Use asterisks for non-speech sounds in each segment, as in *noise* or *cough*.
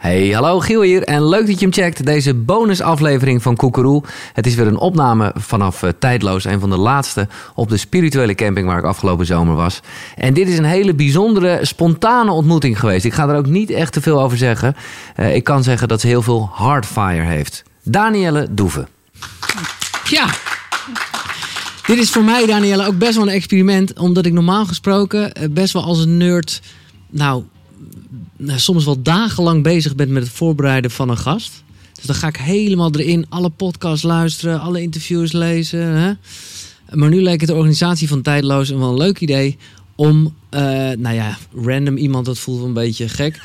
Hey, hallo Giel hier en leuk dat je hem checkt. Deze bonusaflevering van Koekeroe. Het is weer een opname vanaf uh, Tijdloos, een van de laatste op de spirituele camping waar ik afgelopen zomer was. En dit is een hele bijzondere, spontane ontmoeting geweest. Ik ga er ook niet echt te veel over zeggen. Uh, ik kan zeggen dat ze heel veel hardfire heeft. Danielle Doeven. Ja, dit is voor mij, Danielle, ook best wel een experiment. Omdat ik normaal gesproken uh, best wel als een nerd... Nou, soms wel dagenlang bezig bent met het voorbereiden van een gast. Dus dan ga ik helemaal erin, alle podcasts luisteren, alle interviews lezen. Hè? Maar nu leek het de organisatie van Tijdloos een wel een leuk idee om, uh, nou ja, random iemand, dat voelt een beetje gek.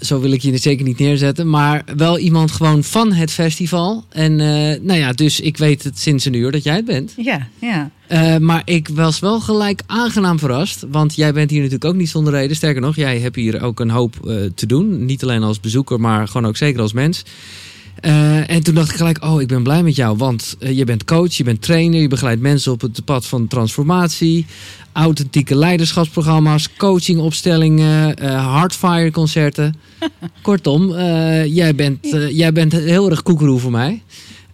Zo wil ik je er zeker niet neerzetten. Maar wel iemand gewoon van het festival. En uh, nou ja, dus ik weet het sinds een uur dat jij het bent. Ja, ja. Uh, maar ik was wel gelijk aangenaam verrast. Want jij bent hier natuurlijk ook niet zonder reden. Sterker nog, jij hebt hier ook een hoop uh, te doen. Niet alleen als bezoeker, maar gewoon ook zeker als mens. Uh, en toen dacht ik gelijk, oh, ik ben blij met jou. Want uh, je bent coach, je bent trainer, je begeleidt mensen op het pad van transformatie. Authentieke leiderschapsprogramma's, coachingopstellingen, uh, hardfire concerten. *laughs* Kortom, jij, bent, jij bent heel erg koekeroe voor mij.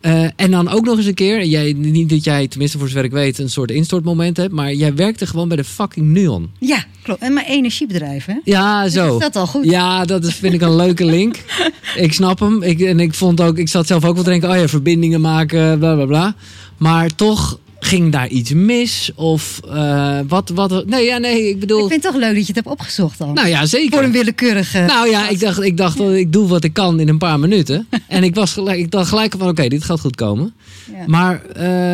Uh, en dan ook nog eens een keer, jij, niet dat jij, tenminste voor zover ik weet, een soort instortmoment hebt, maar jij werkte gewoon bij de fucking Nuon. Ja, klopt. En mijn energiebedrijf, hè? Ja, zo. Dus is dat al goed? Ja, dat is, vind ik een leuke link. *laughs* ik snap hem. Ik, en ik vond ook, ik zat zelf ook wel te denken, oh ja, verbindingen maken, bla bla bla. Maar toch ging daar iets mis? Of uh, wat, wat? Nee, ja, nee, ik bedoel. Ik vind het toch leuk dat je het hebt opgezocht dan. Nou ja, zeker. Voor een willekeurige. Nou ja, ik dacht, ik dacht, ik doe wat ik kan in een paar minuten. *laughs* en ik was gelijk, ik dacht gelijk van, oké, okay, dit gaat goed komen. Ja. Maar,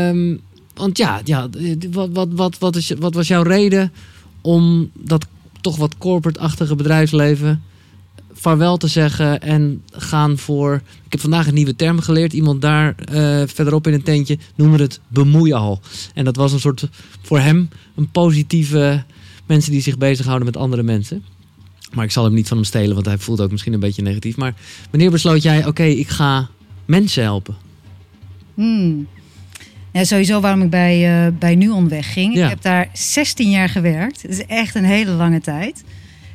um, want ja, ja, wat, wat, wat, wat, is, wat was jouw reden om dat toch wat corporate-achtige bedrijfsleven vaarwel te zeggen en gaan voor. Ik heb vandaag een nieuwe term geleerd. Iemand daar uh, verderop in een tentje noemde het bemoeial. En dat was een soort voor hem een positieve mensen die zich bezighouden met andere mensen. Maar ik zal hem niet van hem stelen, want hij voelt ook misschien een beetje negatief. Maar wanneer besloot jij, oké, okay, ik ga mensen helpen? Hmm. Ja, sowieso waarom ik bij, uh, bij Nuon wegging. Ja. Ik heb daar 16 jaar gewerkt. Dat is echt een hele lange tijd.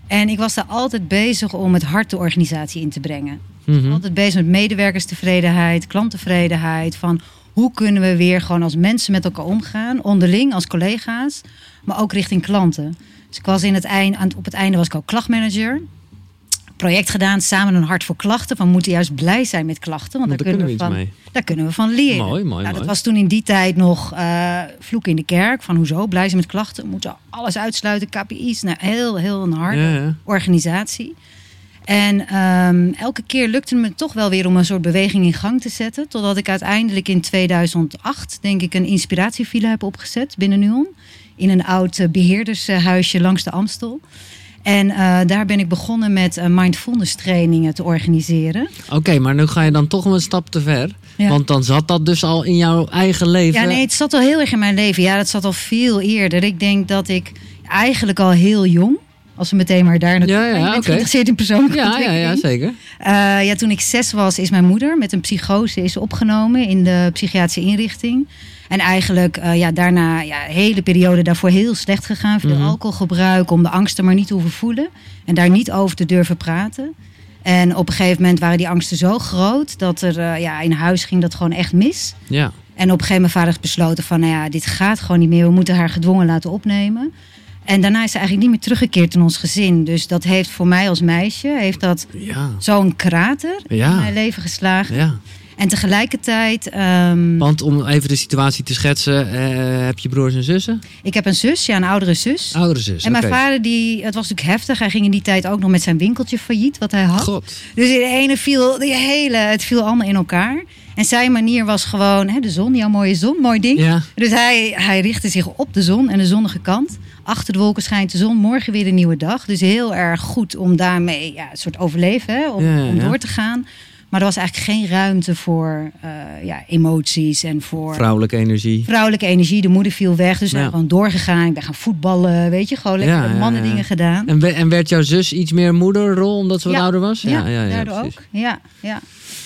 En ik was daar altijd bezig om het hart de organisatie in te brengen. Mm -hmm. Altijd bezig met medewerkerstevredenheid, klanttevredenheid. Van hoe kunnen we weer gewoon als mensen met elkaar omgaan, onderling als collega's, maar ook richting klanten. Dus ik was in het einde, op het einde was ik ook klachtmanager. Project gedaan samen een hart voor klachten. Van we moeten juist blij zijn met klachten. Want, want daar, kunnen we van, mee. daar kunnen we van leren. Mooi, mooi, nou, dat mooi. was toen in die tijd nog uh, vloek in de kerk. Van hoezo, blij zijn met klachten. We moeten alles uitsluiten, KPI's. Nou, heel, heel een harde Ja, ja. organisatie. En um, elke keer lukte het me toch wel weer om een soort beweging in gang te zetten. Totdat ik uiteindelijk in 2008, denk ik, een inspiratievilla heb opgezet binnen Nuon. In een oud uh, beheerdershuisje langs de Amstel. En uh, daar ben ik begonnen met uh, mindfulness trainingen te organiseren. Oké, okay, maar nu ga je dan toch een stap te ver. Ja. Want dan zat dat dus al in jouw eigen leven. Ja, nee, het zat al heel erg in mijn leven. Ja, dat zat al veel eerder. Ik denk dat ik eigenlijk al heel jong, als we meteen maar daar naartoe ja, ja, okay. geïnteresseerd in persoonlijke ja, ja, ja, zeker. Uh, ja, toen ik zes was, is mijn moeder met een psychose is opgenomen in de psychiatrische inrichting. En eigenlijk uh, ja, daarna, ja, de hele periode daarvoor heel slecht gegaan. Veel Mhm. mm -hmm. alcoholgebruik om de angsten maar niet te hoeven voelen. En daar niet over te durven praten. En op een gegeven moment waren die angsten zo groot dat er uh, ja, in huis ging dat gewoon echt mis. Ja. En op een gegeven moment vader besloten van, nou ja, dit gaat gewoon niet meer. We moeten haar gedwongen laten opnemen. En daarna is ze eigenlijk niet meer teruggekeerd in ons gezin. Dus dat heeft voor mij als meisje, heeft dat Ja. zo'n krater Ja. in mijn leven geslagen. ja. En tegelijkertijd, um, Want om even de situatie te schetsen, uh, heb je broers en zussen? ik heb een zus, ja, een oudere zus. Oudere zus. En mijn vader, die, het was natuurlijk heftig. Hij ging in die tijd ook nog met zijn winkeltje failliet, wat hij had. God. Dus in de ene viel, de hele, het viel allemaal in elkaar. En zijn manier was gewoon, hè, de zon, jouw mooie zon, mooi ding. Ja. Dus hij, hij richtte zich op de zon en de zonnige kant. Achter de wolken schijnt de zon, morgen weer een nieuwe dag. Dus heel erg goed om daarmee ja, een soort overleven, hè, om, Ja, ja, om ja. door te gaan. Maar er was eigenlijk geen ruimte voor uh, ja, emoties en voor Vrouwelijke energie. vrouwelijke energie. De moeder viel weg, dus Ja. zijn gewoon doorgegaan. Ik ben gaan voetballen, weet je, gewoon lekker Ja, ja, ja. mannen dingen gedaan. En, en werd jouw zus iets meer moederrol omdat ze wat Ja. ouder was? Ja, daardoor precies. ook. Ja, ja.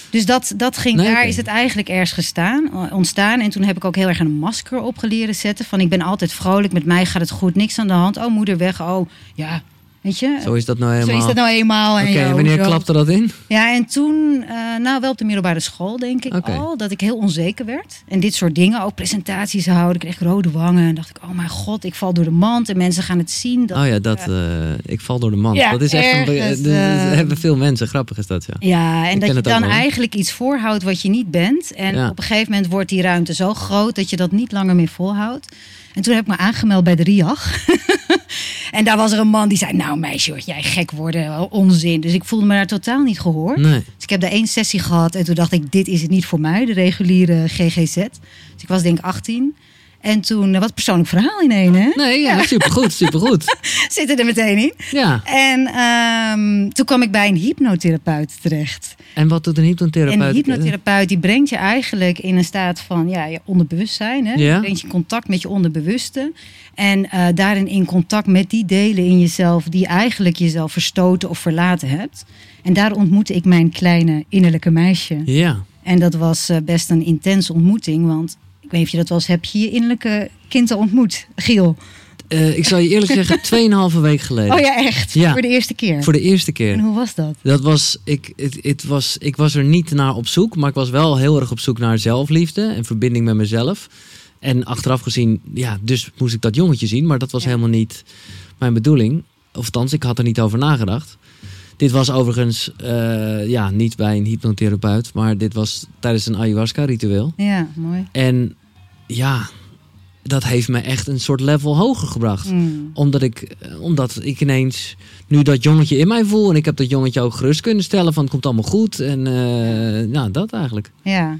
Dus dat, dat ging, Nee, daar is het eigenlijk ergens gestaan, ontstaan. En toen heb ik ook heel erg een masker op leren zetten. Van ik ben altijd vrolijk, met mij gaat het goed, niks aan de hand. Oh, moeder weg. Oh, ja, Weet je? Zo is dat nou helemaal. Zo is dat nou eenmaal. Oké, okay, wanneer zo. klapte dat in? Ja, en toen, uh, nou wel op de middelbare school denk ik okay. al, dat ik heel onzeker werd. En dit soort dingen, ook presentaties houden, ik kreeg rode wangen. En dacht ik, oh mijn god, ik val door de mand en mensen gaan het zien. Dat oh ja, dat, uh, ik val door de mand. Ja, dat is echt ergens, een, uh, hebben veel mensen, grappig is dat ja. Ja, en ik dat je dan eigenlijk iets voorhoudt wat je niet bent. En ja. op een gegeven moment wordt die ruimte zo groot dat je dat niet langer meer volhoudt. En toen heb ik me aangemeld bij de RIAG. *laughs* en daar was er een man die zei: Nou, meisje, word jij gek worden? Onzin. Dus ik voelde me daar totaal niet gehoord. Nee. Dus ik heb daar één sessie gehad. En toen dacht ik: Dit is het niet voor mij, de reguliere GGZ. Dus ik was denk ik 18. En toen, wat persoonlijk verhaal in één, hè? Nee, ja, ja. supergoed, supergoed. *laughs* Zitten er meteen in. Ja. En um, toen kwam ik bij een hypnotherapeut terecht. En wat doet een hypnotherapeut? Een hypnotherapeut die brengt je eigenlijk in een staat van ja, je onderbewustzijn. Hè? Ja. Brengt je in contact met je onderbewuste. En uh, daarin in contact met die delen in jezelf die eigenlijk jezelf verstoten of verlaten hebt. En daar ontmoette ik mijn kleine innerlijke meisje. Ja. En dat was uh, best een intense ontmoeting, want ik weet niet of je dat wel eens hebt, je je innerlijke kind al ontmoet, Giel. Uh, ik zal je eerlijk zeggen, *laughs* tweeënhalve week geleden. Oh ja, echt? Ja. Voor de eerste keer? Voor de eerste keer. En hoe was dat? Dat was, ik, het, het was, ik was er niet naar op zoek, maar ik was wel heel erg op zoek naar zelfliefde en verbinding met mezelf. En achteraf gezien, ja, dus moest ik dat jongetje zien, maar dat was Ja. helemaal niet mijn bedoeling. Of althans, ik had er niet over nagedacht. Dit was overigens, eh, ja, niet bij een hypnotherapeut, maar dit was tijdens een ayahuasca-ritueel. Ja, mooi. En ja, dat heeft me echt een soort level hoger gebracht. Mm. Omdat ik, eh, omdat ik ineens nu dat jongetje in mij voel. En ik heb dat jongetje ook gerust kunnen stellen van het komt allemaal goed. En eh, nou, dat eigenlijk. Ja.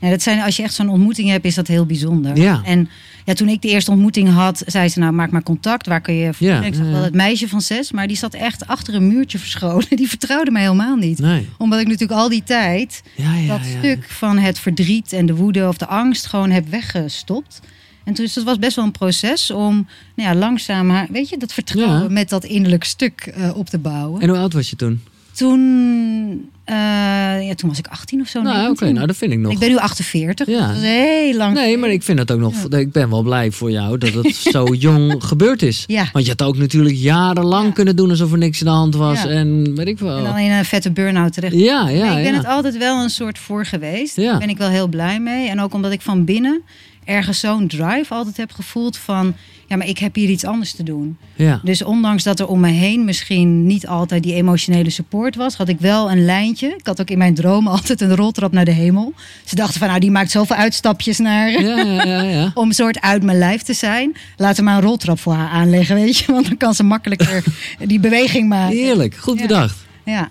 ja dat zijn, als je echt zo'n ontmoeting hebt, is dat heel bijzonder. Ja. En ja, toen ik de eerste ontmoeting had, zei ze nou maak maar contact. Waar kun je? Ja, Ik zag wel het meisje van zes, maar die zat echt achter een muurtje verscholen. *laughs* Die vertrouwde mij helemaal niet. Nee. Omdat ik natuurlijk al die tijd Ja, dat stuk van het verdriet en de woede of de angst gewoon heb weggestopt. En dus het was best wel een proces om nou ja, langzaam, haar- weet je, dat vertrouwen Ja. met dat innerlijk stuk eh, op te bouwen. En hoe oud was je toen? Toen, ja, toen was ik 18 of zo. nou, oké, 19. nou dat vind ik nog. Ik ben nu 48. Ja. Dat is heel lang. Nee, maar ik vind dat ook nog. Ik ben wel blij voor jou dat het *laughs* zo jong gebeurd is. Ja. Want je had ook natuurlijk jarenlang Ja. kunnen doen alsof er niks aan de hand was. En weet ik En wel. dan in een vette burn-out terecht. Ja, ja, Nee, ik ben het altijd wel een soort voor geweest. Ja. Daar ben ik wel heel blij mee. En ook omdat ik van binnen ergens zo'n drive altijd heb gevoeld van... ja, maar ik heb hier iets anders te doen. ja. Dus ondanks dat er om me heen misschien niet altijd die emotionele support was... had ik wel een lijntje. Ik had ook in mijn dromen *laughs* altijd een roltrap naar de hemel. Ze dachten van, nou, die maakt zoveel uitstapjes naar... Ja, ja. *laughs* Om een soort uit mijn lijf te zijn. Laten we maar een roltrap voor haar aanleggen, weet je. *laughs* Want dan kan ze makkelijker die beweging maken. Heerlijk, goed bedacht. Ja.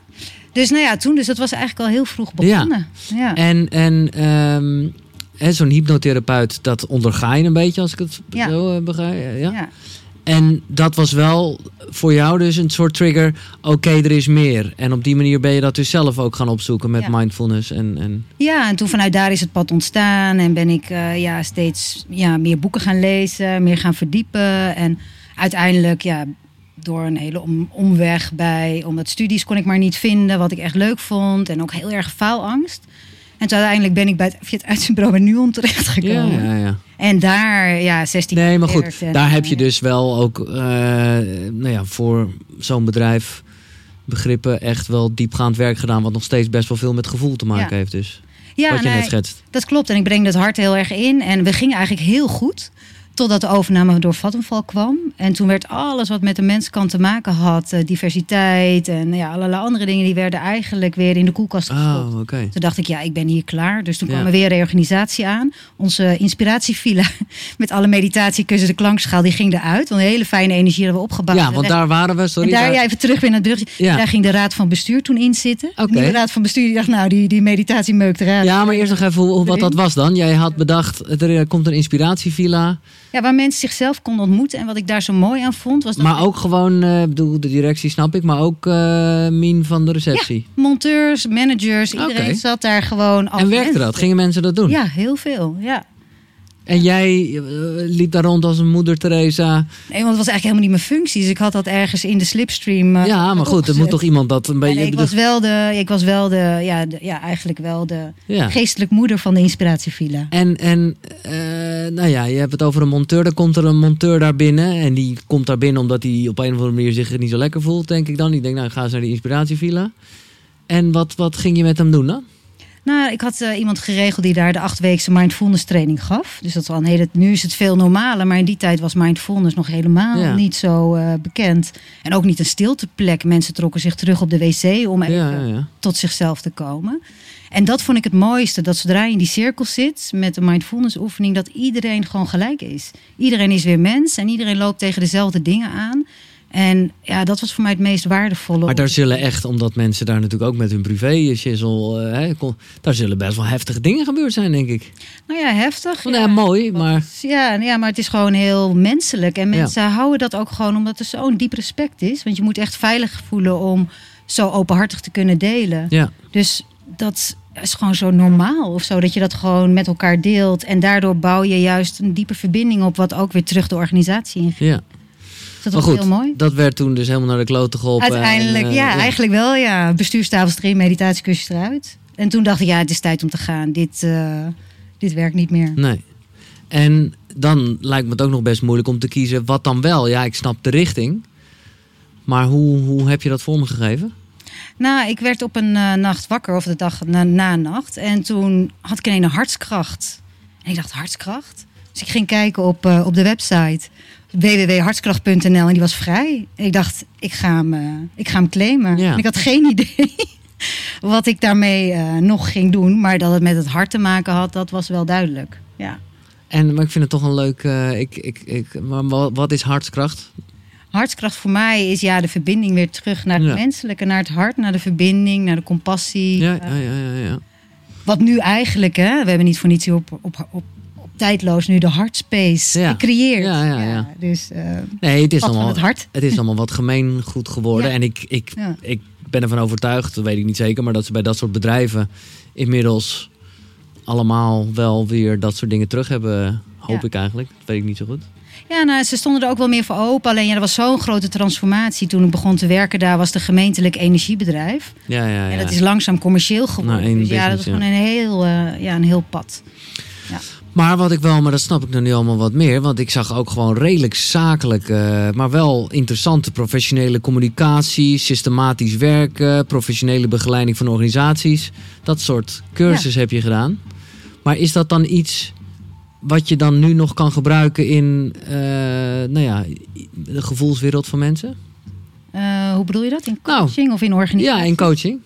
Dus nou ja, toen, dus dat was eigenlijk al heel vroeg begonnen. Ja. En, en ehm, zo'n hypnotherapeut, dat onderga je een beetje, als ik het Ja. zo eh, begrijp. Ja? ja. En dat was wel voor jou dus een soort trigger. Oké, er is meer. En op die manier ben je dat dus zelf ook gaan opzoeken met Ja. mindfulness. En, en, Ja, en toen vanuit daar is het pad ontstaan. En ben ik eh, ja, steeds ja, meer boeken gaan lezen, meer gaan verdiepen. En uiteindelijk, ja, door een hele om, omweg bij... omdat studies kon ik maar niet vinden wat ik echt leuk vond. En ook heel erg faalangst. En toen uiteindelijk ben ik bij het, het uitzendbureau bij Nuon ja, terechtgekomen. ja, ja. En daar, ja, 16 Nee, maar goed, en, daar heb je dus wel ook, eh, nou ja, voor zo'n bedrijf begrippen echt wel diepgaand werk gedaan. Wat nog steeds best wel veel met gevoel te maken Ja. heeft. Dus Ja, wat je nee, net schetst. Dat klopt. En ik breng dat hart heel erg in. En we gingen eigenlijk heel goed. Totdat de overname door Vattenfall kwam. En toen werd alles wat met de menskant te maken had, eh, diversiteit en ja, allerlei andere dingen, die werden eigenlijk weer in de koelkast gestopt. Oh, oké. Toen dacht ik, ja, ik ben hier klaar. Dus toen Ja. kwam er weer reorganisatie aan. Onze inspiratievilla *laughs* met alle meditatiekussen, de klankschaal, die ging eruit. Want een hele fijne energie hadden we opgebouwd. Ja, want daar waren we, sorry. en daar, daar- ja, even terug weer naar het brugje. Ja. Daar ging de raad van bestuur toen in zitten. Oké. De raad van bestuur die dacht, nou, die, die meditatie meukt eruit. Ja, maar eerst nog even hoe- wat dat was dan. Jij had bedacht, er komt een inspiratievilla. Ja, waar mensen zichzelf konden ontmoeten. En wat ik daar zo mooi aan vond, was dat Maar ook gewoon, ik bedoel, de directie snap ik, maar ook eh Mien van de receptie. monteurs, managers, iedereen zat daar gewoon. en werkte dat? Gingen mensen dat doen? Ja, heel veel. Ja. En jij eh, liep daar rond als een moeder Teresa. Nee, want het was eigenlijk helemaal niet mijn functie. Dus ik had dat ergens in de slipstream. ja, maar goed, er moet toch iemand dat een En beetje... ik was wel de, ik was wel de, ja, de, ja, eigenlijk wel de ja. geestelijk moeder van de inspiratievilla. En, en nou ja, je hebt het over een monteur. Dan komt er een monteur daar binnen. En die komt daar binnen omdat hij op een of andere manier zich niet zo lekker voelt, denk ik dan. Ik denk, nou, ga eens naar die inspiratievilla. En wat, wat ging je met hem doen dan? Nou, ik had uh, iemand geregeld die daar de achtweekse mindfulness training gaf. Dus dat is al een hele. Nu is het veel normaler, maar in die tijd was mindfulness nog helemaal niet zo uh, bekend. En ook niet een stilteplek. Mensen trokken zich terug op de wc om even ja, ja, tot zichzelf te komen. En dat vond ik het mooiste. Dat zodra je in die cirkel zit met de mindfulness oefening, dat iedereen gewoon gelijk is. Iedereen is weer mens en iedereen loopt tegen dezelfde dingen aan. En ja, dat was voor mij het meest waardevolle. Maar daar zullen echt, omdat mensen daar natuurlijk ook met hun privé shizzle, uh, daar zullen best wel heftige dingen gebeurd zijn, denk ik. Nou ja, heftig. Nou ja, mooi, maar... Ja, ja, maar het is gewoon heel menselijk. En mensen houden dat ook gewoon omdat er zo'n diep respect is. Want je moet echt veilig voelen om zo openhartig te kunnen delen. Ja. Dus dat is gewoon zo normaal of zo. Dat je dat gewoon met elkaar deelt. En daardoor bouw je juist een diepe verbinding op, wat ook weer terug de organisatie ingeeft. Ja. Dat goed, heel mooi. Dat werd toen dus helemaal naar de klote geholpen. Uiteindelijk, eh, ja, eigenlijk wel. Ja. Bestuurstafels erin, meditatiecursus eruit. En toen dacht ik, ja, het is tijd om te gaan. Dit, uh, dit werkt niet meer. Nee. En dan lijkt me het ook nog best moeilijk om te kiezen wat dan wel. Ja, ik snap de richting. Maar hoe, hoe heb je dat voor me gegeven? Nou, ik werd op een uh, nacht wakker, of de dag na, na nacht. En toen had ik een hartskracht. En ik dacht, hartskracht? Dus ik ging kijken op, uh, op de website www.hartskracht.nl en die was vrij. ik dacht, ik ga hem, uh, ik ga hem claimen. En ik had geen *laughs* idee wat ik daarmee nog ging doen. Maar dat het met het hart te maken had, dat was wel duidelijk. Ja. En maar ik vind het toch een leuk. Ik, ik, ik, maar wat is hartskracht? Hartskracht voor mij is ja de verbinding weer terug naar het menselijke, naar het hart, naar de verbinding, naar de compassie. Ja, ja, ja, ja, ja. Wat nu eigenlijk, hè, we hebben niet voor niets op, op, op tijdloos nu de hartspace ja. gecreëerd. Ja, ja, ja. dus uh, nee, het is allemaal het hart. Het is allemaal wat gemeengoed geworden. En ik, ik, ik ben ervan overtuigd, dat weet ik niet zeker, maar dat ze bij dat soort bedrijven inmiddels allemaal wel weer dat soort dingen terug hebben. Hoop ik eigenlijk. Dat weet ik niet zo goed. Ja, nou, ze stonden er ook wel meer voor open. Alleen ja, er was zo'n grote transformatie. Toen ik begon te werken daar, was de gemeentelijk energiebedrijf. Ja, ja, ja. En dat is langzaam commercieel geworden. Nou, dus ja, dat was gewoon een heel, uh, ja, een heel pad. Ja. Maar wat ik wel, maar dat snap ik niet allemaal wat meer. Want ik zag ook gewoon redelijk zakelijk, uh, maar wel interessante professionele communicatie, systematisch werken, professionele begeleiding van organisaties. Dat soort cursus heb je gedaan. Maar is dat dan iets wat je dan nu nog kan gebruiken in uh, nou ja, de gevoelswereld van mensen? Uh, hoe bedoel je dat? In nou, coaching of in organisatie? Ja, in coaching.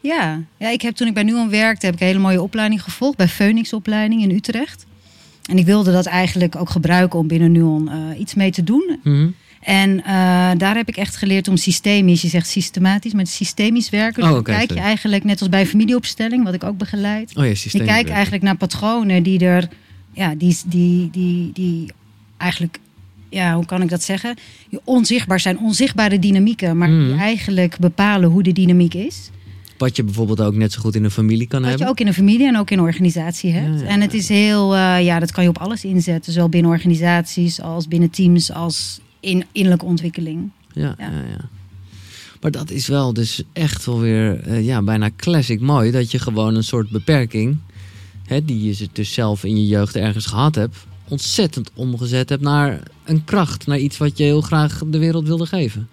Ja. ja, ik heb toen ik bij NUON werkte, heb ik een hele mooie opleiding gevolgd bij Phoenix opleiding in Utrecht. En ik wilde dat eigenlijk ook gebruiken om binnen Nuon uh, iets mee te doen. Mhm. En uh, daar heb ik echt geleerd om systemisch, je zegt systematisch, maar systemisch werken. Dus oh, okay, kijk je eigenlijk, net als bij familieopstelling, wat ik ook begeleid. Oh ja, je kijkt eigenlijk naar patronen die er, ja, die, die, die, die eigenlijk, ja, hoe kan ik dat zeggen? Onzichtbaar zijn, onzichtbare dynamieken, maar die mhm. eigenlijk bepalen hoe de dynamiek is. Wat je bijvoorbeeld ook net zo goed in een familie kan hebben. Wat je ook in een familie en ook in een organisatie hebt. En het is heel, uh, ja, dat kan je op alles inzetten. Zowel binnen organisaties als binnen teams als in innerlijke ontwikkeling. Ja, ja. ja, Maar dat is wel dus echt wel weer uh, ja, bijna classic mooi. Dat je gewoon een soort beperking, hè, die je dus zelf in je jeugd ergens gehad hebt, ontzettend omgezet hebt naar een kracht. Naar iets wat je heel graag de wereld wilde geven.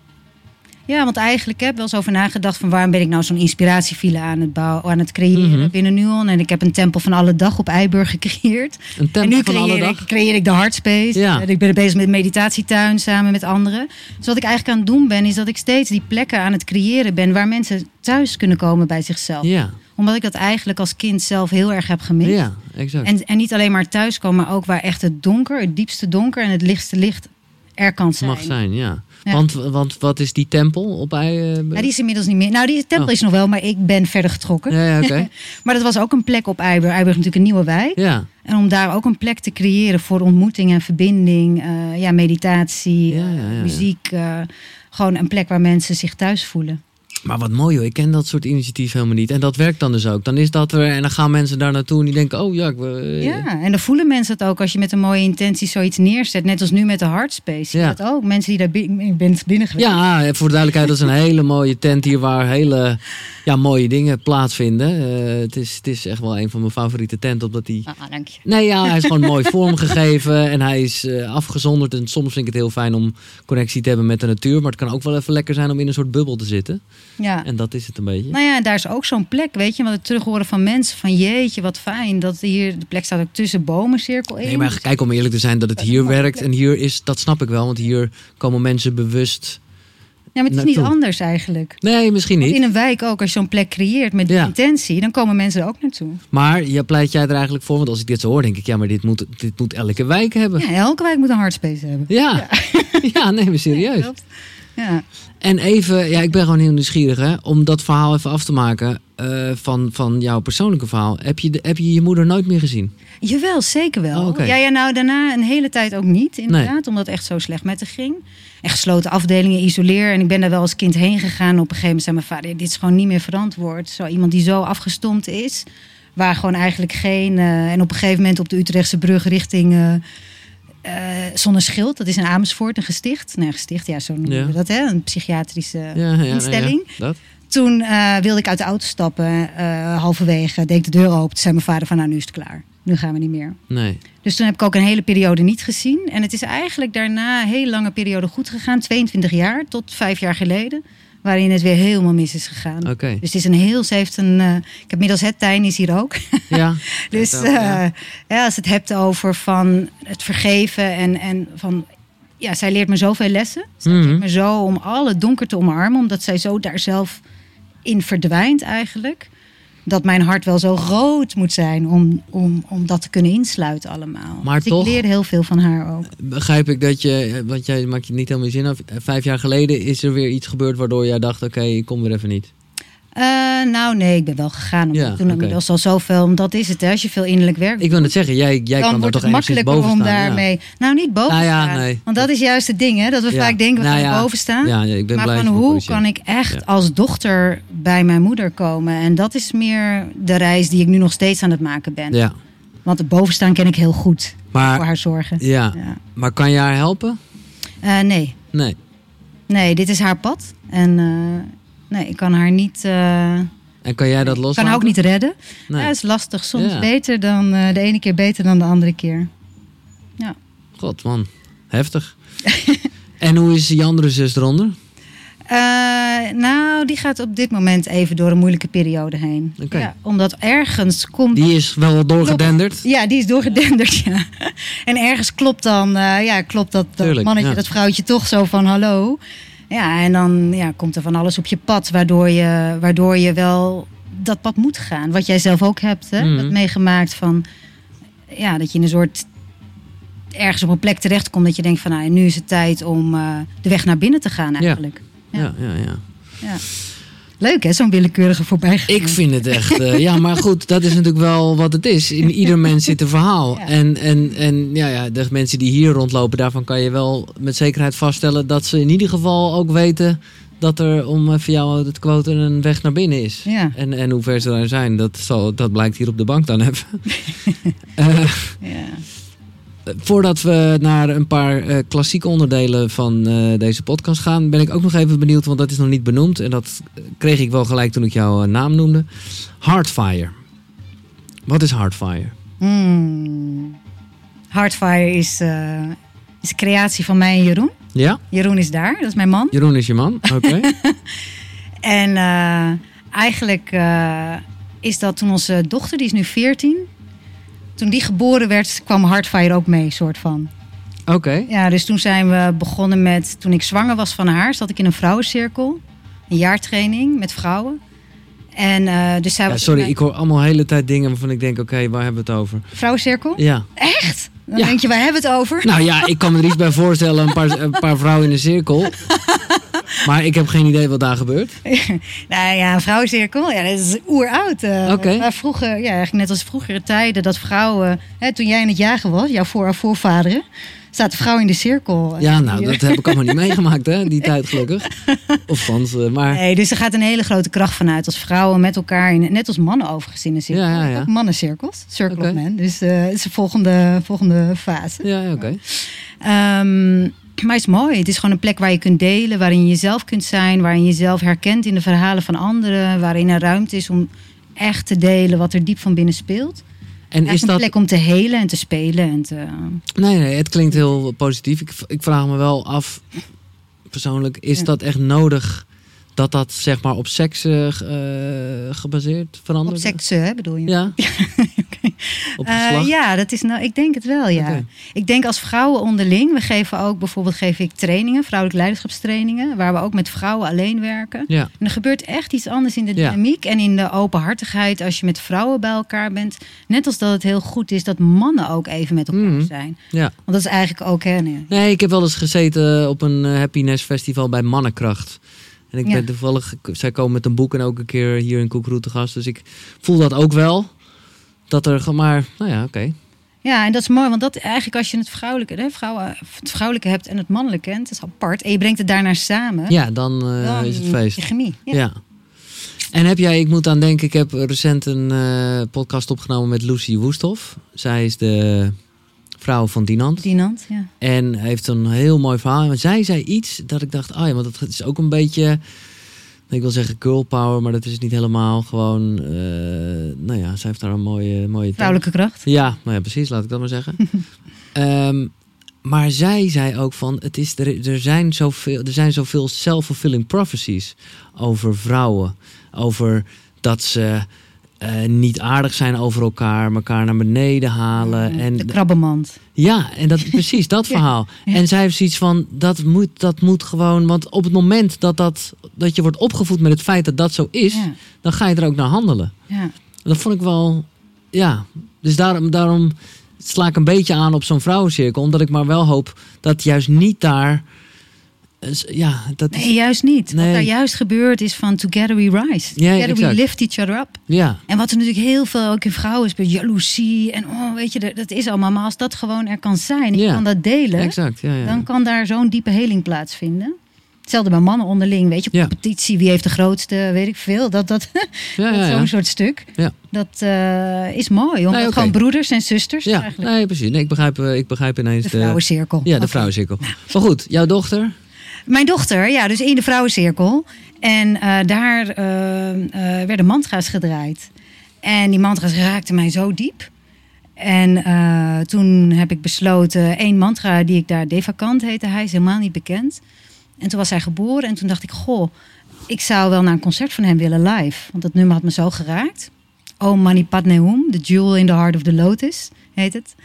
Ja, want eigenlijk heb ik wel eens over nagedacht van waarom ben ik nou zo'n inspiratiefile aan het bouwen, aan het creëren mm -hmm. binnen Nuon. En ik heb een tempel van alle dag op Eiburg gecreëerd. Een tempel en nu van alle dag? Ik, creëer ik de Hardspace. Ja. En ik ben bezig met meditatietuin samen met anderen. Dus wat ik eigenlijk aan het doen ben, is dat ik steeds die plekken aan het creëren ben waar mensen thuis kunnen komen bij zichzelf. Ja omdat ik dat eigenlijk als kind zelf heel erg heb gemist. Ja, exact. En, en niet alleen maar thuiskomen, maar ook waar echt het donker, het diepste donker en het lichtste licht er kan zijn. Mag zijn, ja. Want, want wat is die tempel op ei? Uh, ja, die is inmiddels niet meer. Nou, die tempel oh. is nog wel, maar ik ben verder getrokken. Ja, ja oké. *laughs* maar dat was ook een plek op Eiburg. Eiburg natuurlijk een nieuwe wijk. Ja. En om daar ook een plek te creëren voor ontmoeting en verbinding, uh, ja, meditatie, ja, muziek. Gewoon een plek waar mensen zich thuis voelen. Maar wat mooi hoor, ik ken dat soort initiatief helemaal niet. En dat werkt dan dus ook. Dan is dat er en dan gaan mensen daar naartoe en die denken, oh ja. Ik, uh, ja, en dan voelen mensen het ook als je met een mooie intentie zoiets neerzet. Net als nu met de Hardspace. Ja. Dat ook, mensen die daar binnen, binnen geweest. Ja, voor de duidelijkheid, dat is een hele mooie tent hier waar hele ja, mooie dingen plaatsvinden. Uh, het, is, het is echt wel een van mijn favoriete tenten. Omdat die... Ah, dank je. Nee, ja, hij is gewoon mooi *laughs* vormgegeven en hij is uh, afgezonderd. En soms vind ik het heel fijn om connectie te hebben met de natuur. Maar het kan ook wel even lekker zijn om in een soort bubbel te zitten. Ja. En dat is het een beetje. Nou ja, daar is ook zo'n plek, weet je. Wat het terug horen van mensen van jeetje, wat fijn. Dat hier, de plek staat ook tussen bomen, cirkel 1. Nee, maar kijk om eerlijk te zijn dat het hier werkt. En hier is, dat snap ik wel. Want hier komen mensen bewust ja, maar het is niet anders eigenlijk. Nee, misschien niet. in een wijk ook, als je zo'n plek creëert met intentie, dan komen mensen er ook naartoe. Maar je pleit jij er eigenlijk voor? Want als ik dit zo hoor, denk ik, ja, maar dit moet, dit moet elke wijk hebben. Ja, elke wijk moet een hardspace hebben. Ja, ja. *laughs* ja nee, maar *laughs* serieus. Ja. En even, ja, ik ben gewoon heel nieuwsgierig hè, om dat verhaal even af te maken uh, van, van jouw persoonlijke verhaal. Heb je, heb je je moeder nooit meer gezien? Jawel, zeker wel. Oh, okay. ja, ja, nou daarna een hele tijd ook niet, inderdaad, nee. omdat het echt zo slecht met haar ging. En gesloten afdelingen, isoleer. En ik ben daar wel als kind heen gegaan. Op een gegeven moment zei mijn vader, dit is gewoon niet meer verantwoord. Zo iemand die zo afgestompt is, waar gewoon eigenlijk geen... Uh, en op een gegeven moment op de Utrechtse brug richting... Uh, uh, zonder schild, dat is in Amersfoort, een gesticht. Nee, gesticht, ja, zo noemen Ja. we dat, hè? Een psychiatrische Ja, instelling. dat. Toen eh, wilde ik uit de auto stappen. eh, halverwege deed ik de deur open. Toen zei mijn vader van, nou, nu is het klaar. Nu gaan we niet meer. Nee. Dus toen heb ik ook een hele periode niet gezien. En het is eigenlijk daarna een hele lange periode goed gegaan. 22 jaar, tot vijf jaar geleden. Waarin het weer helemaal mis is gegaan. Dus het is een heel... Ze heeft een... eh, ik heb middels het Tijn is hier ook. Ja. *laughs* Dus ook, ja. eh, ja, als het hebt over van het vergeven en, en van... Ja, zij leert me zoveel lessen. Mhm. leert me zo om alle donker te omarmen. Omdat zij zo daar zelf in verdwijnt eigenlijk. Dat mijn hart wel zo groot moet zijn om, om, om dat te kunnen insluiten allemaal. Maar dus toch- ik leer heel veel van haar ook. Begrijp ik dat je, want jij maakt je niet helemaal zin af. Vijf jaar geleden is er weer iets gebeurd waardoor jij dacht: oké, ik kom weer even niet. Eh, nou nee, ik ben wel gegaan. Ja, toen oké. inmiddels al zoveel... Omdat is het, hè, als je veel innerlijk werk Ik wil het zeggen, jij, jij kan er toch het makkelijker boven om ja. daarmee... Nou, niet boven Nou ja, staan. nee. Want dat is juist het ding, hè? Dat we Ja. vaak denken, we Nou gaan boven staan. Ja, ik ben maar blij van dat hoe kan ik echt als dochter bij mijn moeder komen? En dat is meer de reis die ik nu nog steeds aan het maken ben. Ja, Want het bovenstaan ken ik heel goed. voor maar, haar zorgen. ja. Ja. maar kan je haar helpen? Eh, nee. Nee. nee, dit is haar pad. En eh, nee, ik kan haar niet... eh, En kan jij dat ik kan loslaten? haar ook niet redden. Nee. Ja, het is lastig. Soms Ja. beter dan eh, de ene keer beter dan de andere keer. God man, heftig. *laughs* en hoe is die andere zus eronder? Eh, nou, die gaat op dit moment even door een moeilijke periode heen. Oké. Ja, omdat ergens komt. Die is wel doorgedenderd. Ja, die is doorgedenderd, ja. En ergens klopt dan, ja, klopt dat, dat Tuurlijk, mannetje, ja. dat vrouwtje toch zo van hallo. Ja, en dan ja, komt er van alles op je pad, waardoor je, waardoor je wel dat pad moet gaan. Wat jij zelf ook hebt, hè, Mhm. meegemaakt van, ja, dat je in een soort ergens op een plek terechtkomt dat je denkt van, nou, nu is het tijd om eh, de weg naar binnen te gaan eigenlijk. Ja, ja, ja. Ja. Leuk hè, zo'n willekeurige voorbijgaan. Ik vind het echt. eh, ja, maar goed, dat is natuurlijk wel wat het is. In ieder mens zit een verhaal. Ja. En, en, en ja, ja, de mensen die hier rondlopen, daarvan kan je wel met zekerheid vaststellen dat ze in ieder geval ook weten dat er, om even jou het quote, een weg naar binnen is. Ja. En, en hoe ver ze daar zijn, dat, zal, dat blijkt hier op de bank dan even. *laughs* Eh, Ja. Voordat we naar een paar eh, klassieke onderdelen van eh, deze podcast gaan, ben ik ook nog even benieuwd, want dat is nog niet benoemd. En dat eh, kreeg ik wel gelijk toen ik jouw naam noemde. Heartfire. Wat is Heartfire? Hmm. Heartfire is, is creatie van mij en Jeroen. Ja? Jeroen is daar, dat is mijn man. Jeroen is je man? Oké. *laughs* En eigenlijk is dat toen onze dochter, die is nu 14, toen die geboren werd, kwam Heartfire ook mee, soort van. Oké. Ja, dus toen zijn we begonnen met, toen ik zwanger was van haar, zat ik in een vrouwencirkel, een jaartraining met vrouwen. En eh, dus zij Ja, was sorry, ik hoor allemaal hele tijd dingen waarvan ik denk, oké, waar hebben we het over? vrouwencirkel. Ja. Echt? Dan Ja. denk je, waar hebben we het over? Nou ja, ik kan me er iets bij voorstellen, een paar, een paar vrouwen in een cirkel. *laughs* Maar ik heb geen idee wat daar gebeurt. *laughs* nou ja, een vrouwencirkel, ja, dat is oeroud. Uh, okay. Vroeger, ja, eigenlijk net als vroegere tijden, dat vrouwen, hè, toen jij in het jagen was, jouw voor, voorvaderen, staat de vrouw in de cirkel. Ja, nou, dat heb ik allemaal niet meegemaakt, hè, die tijd gelukkig. *laughs* Of van ze, maar... Nee, dus er gaat een hele grote kracht vanuit als vrouwen met elkaar, in, net als mannen overigens in een cirkel. Ja, ja, ja. Ook mannencirkels, circle okay. of men. Dus uh, het is de volgende, volgende fase. Ja, oké. Okay. Um, maar het is mooi. Het is gewoon een plek waar je kunt delen, waarin je jezelf kunt zijn, waarin je jezelf herkent in de verhalen van anderen, waarin er ruimte is om echt te delen wat er diep van binnen speelt. En is een dat... plek om te helen en te spelen. En te... Nee, nee, het klinkt heel positief. Ik, ik vraag me wel af, persoonlijk, is dat echt nodig dat dat zeg maar op seks uh, gebaseerd verandert? Op seks, hè, bedoel je? Ja. *laughs* uh, ja, dat is nou, ik denk het wel, ja. Ik denk als vrouwen onderling, we geven ook bijvoorbeeld geef ik trainingen, vrouwelijke leiderschapstrainingen, waar we ook met vrouwen alleen werken. Ja. En er gebeurt echt iets anders in de dynamiek en in de openhartigheid als je met vrouwen bij elkaar bent. Net als dat het heel goed is dat mannen ook even met elkaar mm. zijn. Ja. Want dat is eigenlijk ook, hè. Nee. nee, ik heb wel eens gezeten op een happiness festival bij Mannenkracht. En ik ben toevallig, zij komen met een boek en ook een keer hier in Koekroet te gast. Dus ik voel dat ook wel. Dat er maar, nou ja, oké. Ja, en dat is mooi, want dat eigenlijk als je het vrouwelijke, hè, vrouwen, het vrouwelijke hebt en het mannelijke, het is apart, en je brengt het daarnaar samen. Ja, dan, uh, is het feest. chemie. Ja. ja. En heb jij, ik moet aan denken, ik heb recent een uh, podcast opgenomen met Lucy Woesthoff. Zij is de vrouw van Dinant. Dinant, ja. En heeft een heel mooi verhaal. En zij zei iets dat ik dacht, ah ja, want dat is ook een beetje, ik wil zeggen girl power, maar dat is niet helemaal. Gewoon, uh, nou ja, zij heeft daar een mooie, mooie. Vrouwelijke kracht. Ja, nou ja, precies, laat ik dat maar zeggen. um, *laughs* maar zij zei ook van, het is, er, er zijn zoveel, er zijn zoveel self-fulfilling prophecies over vrouwen, over dat ze uh, niet aardig zijn over elkaar, elkaar naar beneden halen. Mm, en de krabbenmand. Ja, en dat, *laughs* precies dat verhaal. En zij heeft zoiets van, dat moet, dat moet gewoon... Want op het moment dat, dat, dat je wordt opgevoed met het feit dat dat zo is... dan ga je er ook naar handelen. Ja. Dat vond ik wel... Ja, dus daarom, daarom sla ik een beetje aan op zo'n vrouwencirkel. Omdat ik maar wel hoop dat juist niet daar ja, dat nee, juist niet. Wat daar juist gebeurt is van together we rise. together we lift each other up. Ja. En wat er natuurlijk heel veel ook in vrouwen is, bij jaloezie en oh, weet je, dat is allemaal. Maar als dat gewoon er kan zijn, je kan dat delen, exact. Ja, dan kan daar zo'n diepe heling plaatsvinden. Hetzelfde bij mannen onderling, weet je, competitie, wie heeft de grootste, weet ik veel. Dat, dat, *laughs* zo'n soort stuk. Dat uh, is mooi, omdat nee, gewoon broeders en zusters ja. eigenlijk. Nee, precies. Nee, ik, begrijp, eh, ik begrijp ineens de vrouwencirkel. Ja, de vrouwencirkel. Nou. Maar goed, jouw dochter? Mijn dochter, ja, dus in de vrouwencirkel. En uh, daar uh, uh, werden mantra's gedraaid. En die mantra's raakten mij zo diep. En toen heb ik besloten, één mantra die ik daar, Devakant heette hij, is helemaal niet bekend. En toen was hij geboren en toen dacht ik, goh, ik zou wel naar een concert van hem willen live. Want dat nummer had me zo geraakt. Oh Mani Padme Hum, The Jewel in the Heart of the Lotus, heet het.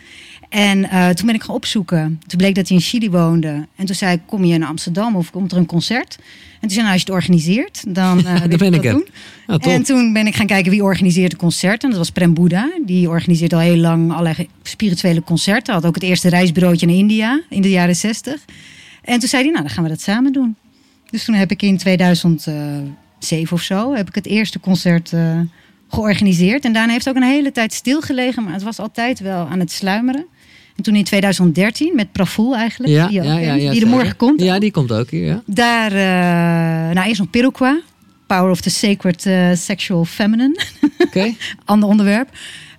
En uh, toen ben ik gaan opzoeken. Toen bleek dat hij in Chili woonde. En toen zei ik, kom je naar Amsterdam of komt er een concert? En toen zei nou, als je het organiseert, dan *laughs* uh, ben ik het. doen. Ja, en toen ben ik gaan kijken wie organiseert de concerten. En dat was Prem Buddha. Die organiseert al heel lang allerlei spirituele concerten. Had ook het eerste reisbureautje in India in de jaren zestig. En toen zei hij, nou, dan gaan we dat samen doen. Dus toen heb ik in 2007 of zo, heb ik het eerste concert... Uh, georganiseerd. En daarna heeft het ook een hele tijd stilgelegen, maar het was altijd wel aan het sluimeren. En toen in 2013 met Pravoel eigenlijk, ja, die, ja, ja, die er morgen komt. Ja, die komt ook hier. Ja. Daar, uh, nou eerst nog Piroqua, Power of the Sacred uh, Sexual Feminine. *laughs* Oké. Ander onderwerp.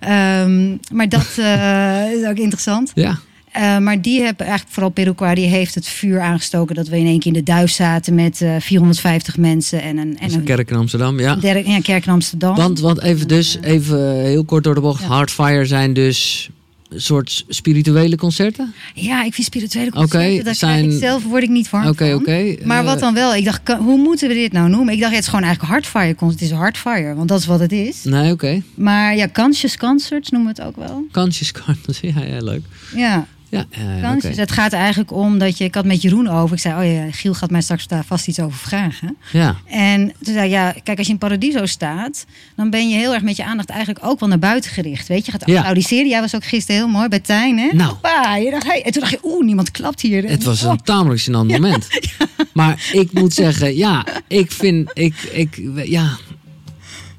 Um, maar dat uh, *laughs* is ook interessant. Ja. Uh, maar die hebben eigenlijk, vooral Peruqua, die heeft het vuur aangestoken dat we in één keer in de duif zaten met uh, 450 mensen en een, en een kerk in Amsterdam, ja. Der, ja, kerk in Amsterdam. Want, want even dus, even heel kort door de bocht, ja. Hardfire zijn dus soort spirituele concerten? Ja, ik vind spirituele concerten, okay, daar zijn... ik zelf word ik niet warm Oké, van. oké. Maar wat dan wel? Ik dacht, hoe moeten we dit nou noemen? Ik dacht, het is gewoon eigenlijk hardfire concert. Het is hardfire, want dat is wat het is. Nee, oké. Maar ja, conscious concerts noemen we het ook wel. Conscious concerts, *laughs* ja, ja leuk. Ja. Ja, uh, okay. Het gaat eigenlijk om dat je. Ik had met Jeroen over. Ik zei: Oh ja, Giel gaat mij straks daar vast iets over vragen. Ja. En toen zei ja, kijk, als je in Paradiso staat, dan ben je heel erg met je aandacht eigenlijk ook wel naar buiten gericht. Weet je, gaat ja. Jij was ook gisteren heel mooi bij Tijn, hè? Nou. Papa, je dacht, hey. En toen dacht je: Oeh, niemand klapt hier. Het was een oh. tamelijk gênant *laughs* moment. Maar ik moet zeggen, ja, ik vind, ik, ik, ja.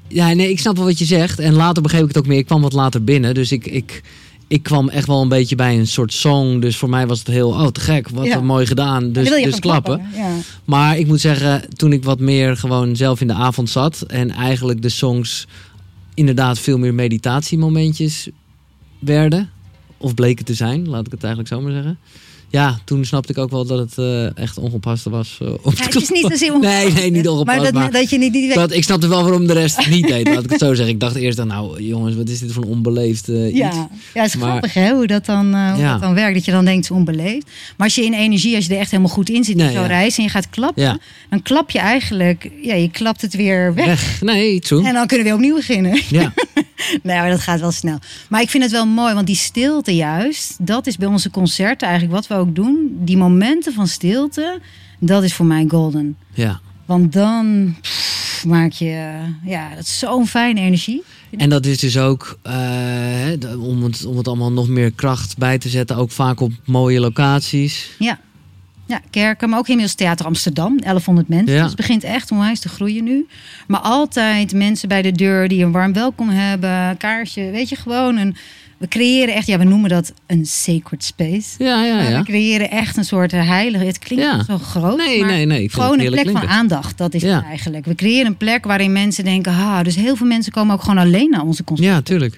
Ja, nee, ik snap wel wat je zegt. En later begreep ik het ook meer. Ik kwam wat later binnen, dus ik, ik, ik kwam echt wel een beetje bij een soort song. Dus voor mij was het heel, oh te gek, wat Ja. mooi gedaan. Dus, dus gaan klappen. Ja. Maar ik moet zeggen, toen ik wat meer gewoon zelf in de avond zat en eigenlijk de songs inderdaad veel meer meditatiemomentjes werden, of bleken te zijn, laat ik het eigenlijk zo maar zeggen. Ja, toen snapte ik ook wel dat het eh, echt ongepast was. eh, Ja, te het is niet zozeer ongepast, Nee, nee, niet ongepast. Maar dat, maar dat je niet, niet weet. dat, ik snapte wel waarom de rest het niet deed, laat ik het zo zeggen. Ik dacht eerst dan, nou jongens, wat is dit voor een onbeleefd eh, iets. Ja, ja het is Maar- grappig hè, hoe, dat dan, hoe Ja. dat dan werkt. Dat je dan denkt, het is onbeleefd. Maar als je in energie, als je er echt helemaal goed in zit, Nee, in zo'n reis en je gaat klappen, dan klap je eigenlijk, ja, je klapt het weer weg. Weg. Nee, true. En dan kunnen we weer opnieuw beginnen. Ja. *laughs* nee, maar dat gaat wel snel. Maar ik vind het wel mooi, want die stilte juist, dat is bij onze concerten eigenlijk wat we ook doen. Die momenten van stilte, dat is voor mij golden. ja. Want dan pff, maak je, ja, dat is zo'n fijne energie. En dat is dus ook, eh, de- om, het, om het allemaal nog meer kracht bij te zetten, ook vaak op mooie locaties. Ja. Ja, kerken, maar ook inmiddels Theater Amsterdam, 1100 mensen. Ja. Dus het begint echt onwijs te groeien nu. Maar altijd mensen bij de deur die een warm welkom hebben, kaarsje, weet je, gewoon een... We creëren echt, ja, we noemen dat een sacred space. Ja, ja, Maar ja. We creëren echt een soort heilige. Het klinkt Ja. zo groot. Nee, maar nee, nee. Gewoon een plek van aandacht. Dat is Ja. het eigenlijk. We creëren een plek waarin mensen denken: ha, dus heel veel mensen komen ook gewoon alleen naar onze concerten. Ja, tuurlijk.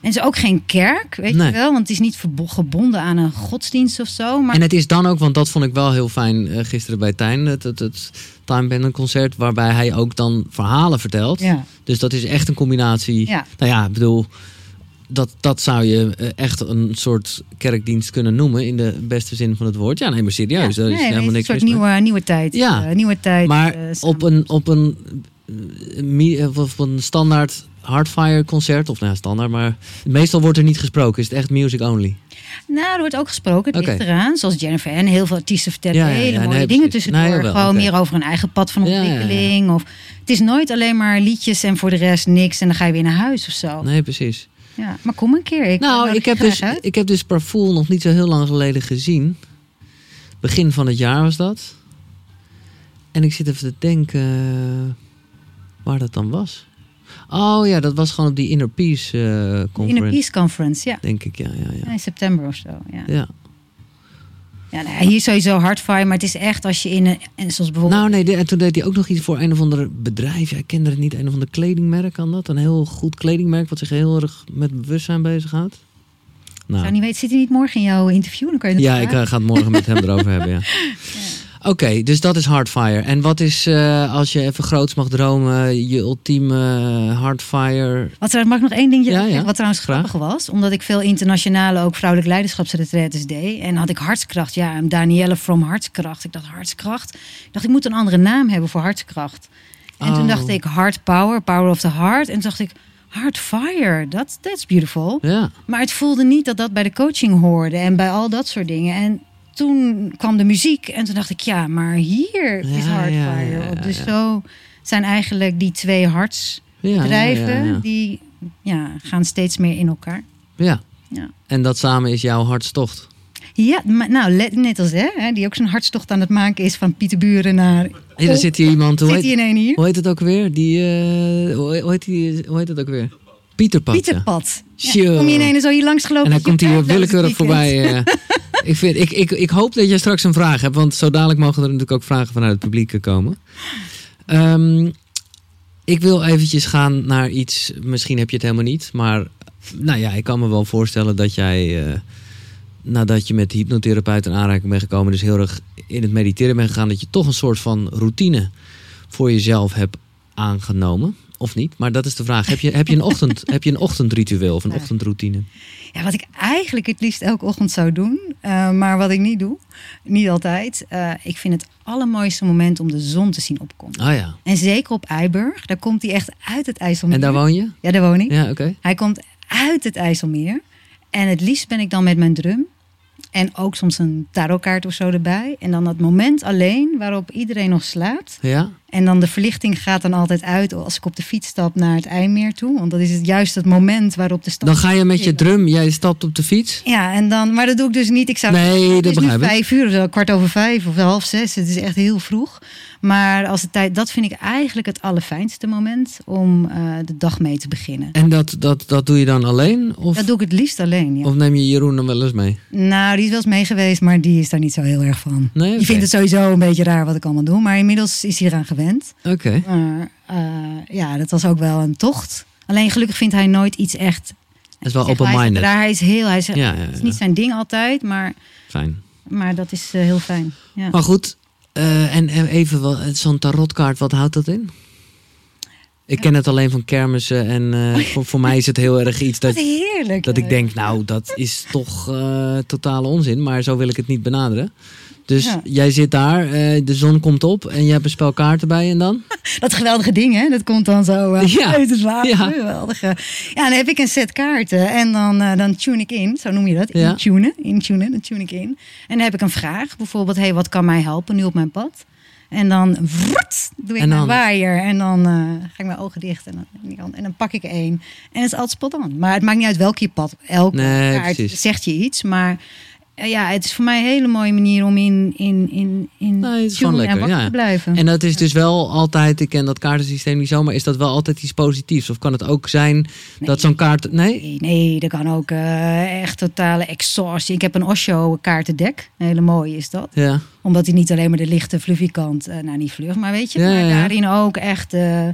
En het is ook geen kerk, weet Nee. je wel, want het is niet gebonden aan een godsdienst of zo. Maar En het is dan ook, want dat vond ik wel heel fijn eh, gisteren bij Tijn, het, het, het Time Band concert, waarbij hij ook dan verhalen vertelt. ja, Dus dat is echt een combinatie. ja. Nou ja, ik bedoel, dat, dat zou je eh, echt een soort kerkdienst kunnen noemen in de beste zin van het woord. Ja, nee, maar serieus, Ja, daar is nee, helemaal niks een soort mee. nieuwe, nieuwe tijd. Ja. eh, nieuwe tijd. Maar eh, op een, op een, op een standaard Hardfire concert, of nou ja, standaard, maar meestal wordt er niet gesproken. Is het echt music only? Nou, er wordt ook gesproken, het Oké. ligt eraan. Zoals Jennifer en heel veel artiesten vertellen Ja, ja, hele mooie nee, dingen tussendoor. Nee, Gewoon meer over een eigen pad van ontwikkeling. Of, het is nooit alleen maar liedjes en voor de rest niks. En dan ga je weer naar huis of zo. Nee, precies. Ja, maar kom een keer. Ik Nou, nodig ik heb, dus, uit. ik heb dus Parfool nog niet zo heel lang geleden gezien. Begin van het jaar was dat. En ik zit even te denken eh, waar dat dan was. Oh ja, dat was gewoon op die Inner Peace eh conference. de Peace Conference, ja. Denk ik, ja, ja, Ja, ja. In september of zo, ja. ja. Ja nou, ja, hier sowieso hardfire, maar het is echt als je in een... En zoals bijvoorbeeld... Nou nee, de- en toen deed hij ook nog iets voor een of ander bedrijf. Ja, ik kende het niet. Een of ander kledingmerk kan dat. Een heel goed kledingmerk wat zich heel erg met bewustzijn bezighoudt. Nou, zou niet weten, zit hij niet morgen in jouw interview? Dan kan je Ja, ik eh, ga het morgen met hem erover *laughs* hebben, ja. Oké, dus dat is Hardfire. En wat is, eh, als je even groots mag dromen, je ultieme eh, Hardfire? Wat, trouw- mag ik nog één Ja, ja. Wat trouwens Graag. grappig was. Omdat ik veel internationale, ook vrouwelijk leiderschapsretretes deed. En had ik hartskracht. Ja, Danielle from Hartskracht. Ik dacht hartskracht. Ik dacht, ik moet een andere naam hebben voor hartskracht. En toen Oh. dacht ik heart power, power of the heart. En toen dacht ik, heart fire, that's, that's beautiful. Ja, Maar het voelde niet dat dat bij de coaching hoorde en bij al dat soort dingen. En toen kwam de muziek en toen dacht ik, ja, maar hier is Ja, Hardfire. ja, ja, ja, dus ja. zo zijn eigenlijk die twee hartsdrijven, ja, ja, ja. die ja, gaan steeds meer in elkaar. Ja. Ja. En dat samen is jouw hartstocht. Ja, maar nou, net als hè, die ook zo'n hartstocht aan het maken is van Pieterburen naar... Hey, daar zit hier iemand, hoe Zit hij heet, in één hier? hoe heet het ook weer? Die, hoe, hoe heet die, hoe heet het ook weer? Pieterpad. Pieterpad. Ja, kom je ineens zo hier langs gelopen? En hij je komt het willekeurig voorbij. eh. *laughs* ik, vind, ik, ik, ik hoop dat jij straks een vraag hebt, want zo dadelijk mogen er natuurlijk ook vragen vanuit het publiek eh, komen. Ehm, ik wil eventjes gaan naar iets, misschien heb je het helemaal niet, maar nou ja, ik kan me wel voorstellen dat jij, eh, nadat je met de hypnotherapeut in aanraking bent gekomen, dus heel erg in het mediteren bent gegaan, dat je toch een soort van routine voor jezelf hebt aangenomen. Of niet? Maar dat is de vraag. Heb je, heb je, een, ochtend, *laughs* heb je een ochtendritueel of een ochtendroutine? Ja, wat ik eigenlijk het liefst elke ochtend zou doen, eh, maar wat ik niet doe, niet altijd. eh, ik vind het allermooiste moment om de zon te zien opkomen. Ah ja. En zeker op Eiburg, daar komt hij echt uit het IJsselmeer. En daar woon je? Ja, daar woon ik. Ja, oké. Hij komt uit het IJsselmeer. En het liefst ben ik dan met mijn drum. En ook soms een tarotkaart of zo erbij. En dan dat moment alleen waarop iedereen nog slaapt. Ja. En dan de verlichting gaat dan altijd uit als ik op de fiets stap naar het IJmeer toe. Want dat is het juist het moment waarop de stad... Dan ga je met je drum, jij stapt op de fiets. Ja, en dan, maar dat doe ik dus niet. Ik zou, nee, dat het is begrijp nu ik. vijf uur of zo, kwart over vijf of half zes. Het is echt heel vroeg. Maar als de tijd, dat vind ik eigenlijk het allerfijnste moment om eh, de dag mee te beginnen. En dat, dat, dat doe je dan alleen? Of, Dat doe ik het liefst alleen, ja. of neem je Jeroen dan wel eens mee? Nou, die is wel eens mee geweest, maar die is daar niet zo heel erg van. Nee. Die vindt het sowieso een beetje raar wat ik allemaal doe. Maar inmiddels is hij eraan gewend. Oké. Maar eh, ja, dat was ook wel een tocht. Alleen gelukkig vindt hij nooit iets echt... Dat is wel open-minded. Hij is heel... Hij is, Ja, ja, Het is niet zijn ding altijd, maar, Fijn. maar dat is eh, heel fijn. Ja. Maar goed, eh, en, en even wel, zo'n tarotkaart, wat houdt dat in? Ik ken het alleen van kermissen en eh, voor, voor mij is het heel erg iets Wat dat, heerlijk. dat ik denk, nou, dat is toch eh, totale onzin, maar zo wil ik het niet benaderen. Dus Ja. jij zit daar, eh, de zon komt op en je hebt een spel kaarten bij en dan? *laughs* Dat geweldige ding, hè? Dat komt dan zo eh, *laughs* Ja. uit het water. Ja. Geweldige. Ja, dan heb ik een set kaarten en dan, eh, dan tune ik in. Zo noem je dat. Ja. Intunen. Intunen, dan tune ik in. En dan heb ik een vraag. Bijvoorbeeld, hey, wat kan mij helpen nu op mijn pad? En dan vrrt, doe ik En mijn dan- waaier. En dan ga ik mijn ogen dicht. En dan, en dan pak ik één. En het is altijd spot on. Maar het maakt niet uit welk je pad. Elke Nee, kaart precies. zegt je iets. Maar ja, het is voor mij een hele mooie manier om in, in, in, in Nee, tune en lekker, wakker ja. te blijven. En dat is dus wel altijd, ik ken dat kaartensysteem niet zo, maar is dat wel altijd iets positiefs? Of kan het ook zijn dat zo'n kaart... Nee? Nee, nee, dat kan ook eh, echt totale exhaustie. Ik heb een Osho kaartendek. Een hele mooie is dat. Ja. Omdat hij niet alleen maar de lichte fluffy kant, eh, nou niet vlug, maar weet je. Ja, maar daarin ook echt eh,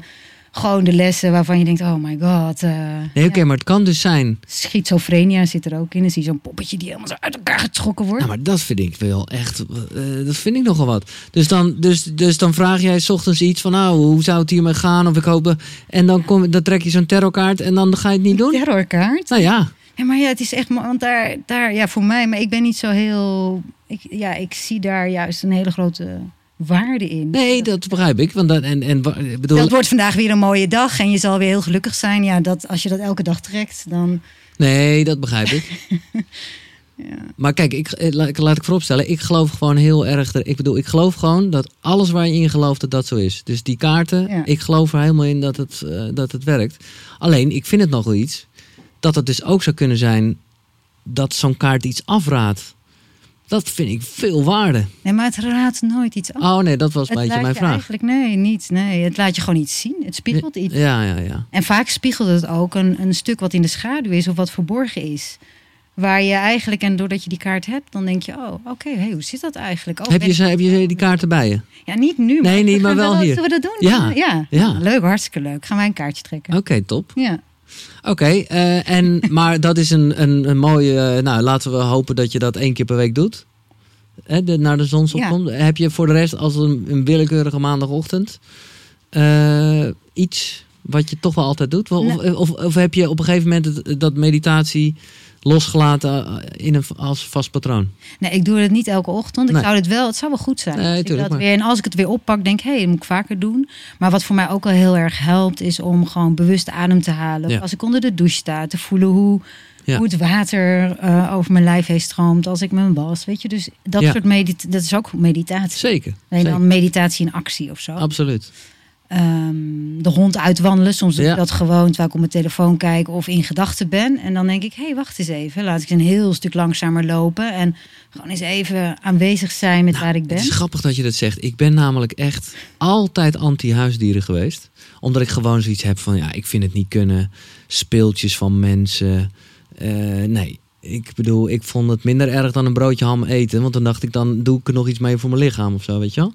gewoon de lessen waarvan je denkt, oh my god. eh, Nee, oké, ja. maar het kan dus zijn... Schizofrenia zit er ook in. Dan zie je zo'n poppetje die helemaal zo uit elkaar getrokken wordt. Ja, maar dat vind ik wel echt... eh, dat vind ik nogal wat. Dus dan, dus, dus dan vraag jij 's ochtends iets van... Nou, hoe zou het hiermee gaan? Of ik hoop... En dan, kom, dan trek je zo'n terrorkaart en dan ga je het niet doen? Terrorkaart. Nou ja. Ja, maar ja, het is echt, want daar, daar, ja, voor mij, maar ik ben niet zo heel, ik, ja, ik zie daar juist een hele grote waarde in. Nee, dat begrijp ik. Want dat, en, en, ik bedoel, Dat wordt vandaag weer een mooie dag en je zal weer heel gelukkig zijn. Ja, dat, als je dat elke dag trekt, dan. Nee, dat begrijp ik. *laughs* Maar kijk, ik, eh, laat, laat ik vooropstellen, ik geloof gewoon heel erg. er- Ik bedoel, ik geloof gewoon dat alles waar je in gelooft, dat dat zo is. Dus die kaarten, Ja. ik geloof er helemaal in dat het, eh, dat het werkt. Alleen, ik vind het nog wel iets dat het dus ook zou kunnen zijn dat zo'n kaart iets afraadt. Dat vind ik veel waarde. Nee, maar het raadt nooit iets af. Oh nee, dat was een het beetje laat mijn vraag. eigenlijk, nee, niet. Nee, het laat je gewoon iets zien. Het spiegelt iets. Ja, ja, ja. En vaak spiegelt het ook een, een stuk wat in de schaduw is of wat verborgen is. Waar je eigenlijk, en doordat je die kaart hebt, dan denk je, oh, oké, hey, hoe zit dat eigenlijk? Oh, heb, je, ze- heb je die kaarten bij je? Ja, niet nu. Nee, we niet, maar wel hier. Zullen we dat doen? Ja, ja. ja. leuk, hartstikke leuk. Gaan wij een kaartje trekken. Oké, top. Ja. Oké, eh, en *laughs* maar dat is een, een, een mooie. nou, laten we hopen dat je dat één keer per week doet. Hè, de, naar de zonsopkomst. Heb je voor de rest, als een, een willekeurige maandagochtend, eh, iets wat je toch wel altijd doet? Of, of, of, of heb je op een gegeven moment het- dat meditatie losgelaten eh, in een, als vast patroon? Nee, ik doe het niet elke ochtend. Ik Nee. zou het wel, het zou wel goed zijn. Nee, als ik tuurlijk, dat maar- weer, en als ik het weer oppak, denk ik, hé, dat moet ik vaker doen. Maar wat voor mij ook al heel erg helpt, is om gewoon bewust adem te halen. Ja. Als ik onder de douche sta, te voelen hoe, Ja. hoe het water eh, over mijn lijf heen stroomt. Als ik me was, weet je. Dus dat Ja. soort meditatie, dat is ook meditatie. Zeker. Zeker. dan meditatie in actie of zo. Absoluut. Ehm, de hond uitwandelen. Soms doe ik Ja. dat gewoon terwijl ik op mijn telefoon kijk of in gedachten ben. En dan denk ik, hé, hey, wacht eens even. Laat ik een heel stuk langzamer lopen. En gewoon eens even aanwezig zijn met waar ik ben. Het is grappig dat je dat zegt. Ik ben namelijk echt altijd anti-huisdieren geweest. Omdat ik gewoon zoiets heb van, ja, ik vind het niet kunnen. Speeltjes van mensen. Eh, nee, ik bedoel, ik vond het minder erg dan een broodje ham eten. Want dan dacht ik, dan doe ik er nog iets mee voor mijn lichaam of zo, weet je wel.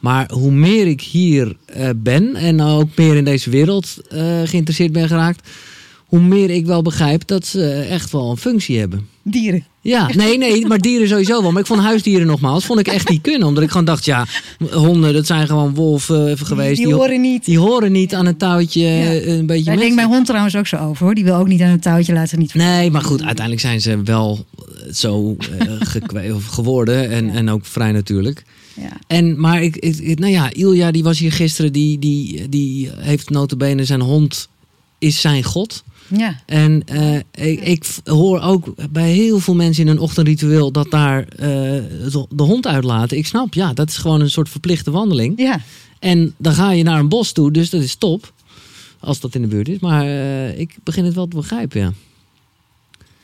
Maar hoe meer ik hier eh, ben en ook meer in deze wereld eh, geïnteresseerd ben geraakt... hoe meer ik wel begrijp dat ze echt wel een functie hebben. Dieren. Ja, *laughs* nee, nee, maar dieren sowieso wel. Maar ik vond huisdieren nogmaals, vond ik echt niet kunnen. Omdat ik gewoon dacht, ja, honden, dat zijn gewoon wolven geweest. Die, die horen niet. die horen niet aan het touwtje Ja. eh, een beetje Daar denkt mijn hond trouwens ook zo over hoor. Die wil ook niet aan het touwtje laten niet. Nee, maar goed, uiteindelijk zijn ze wel eh, zo eh, *laughs* gekwe- of geworden. En, Ja. en ook vrij natuurlijk. Ja. En, maar ik, ik, nou ja, Ilja die was hier gisteren. Die, die, die heeft notabene zijn hond is zijn God. Ja. En uh, ik, ik, hoor ook bij heel veel mensen in een ochtendritueel dat daar uh, de, de, hond uitlaten. Ik snap, ja, dat is gewoon een soort verplichte wandeling. Ja. En dan ga je naar een bos toe, dus dat is top. Als dat in de buurt is. Maar uh, ik begin het wel te begrijpen, ja.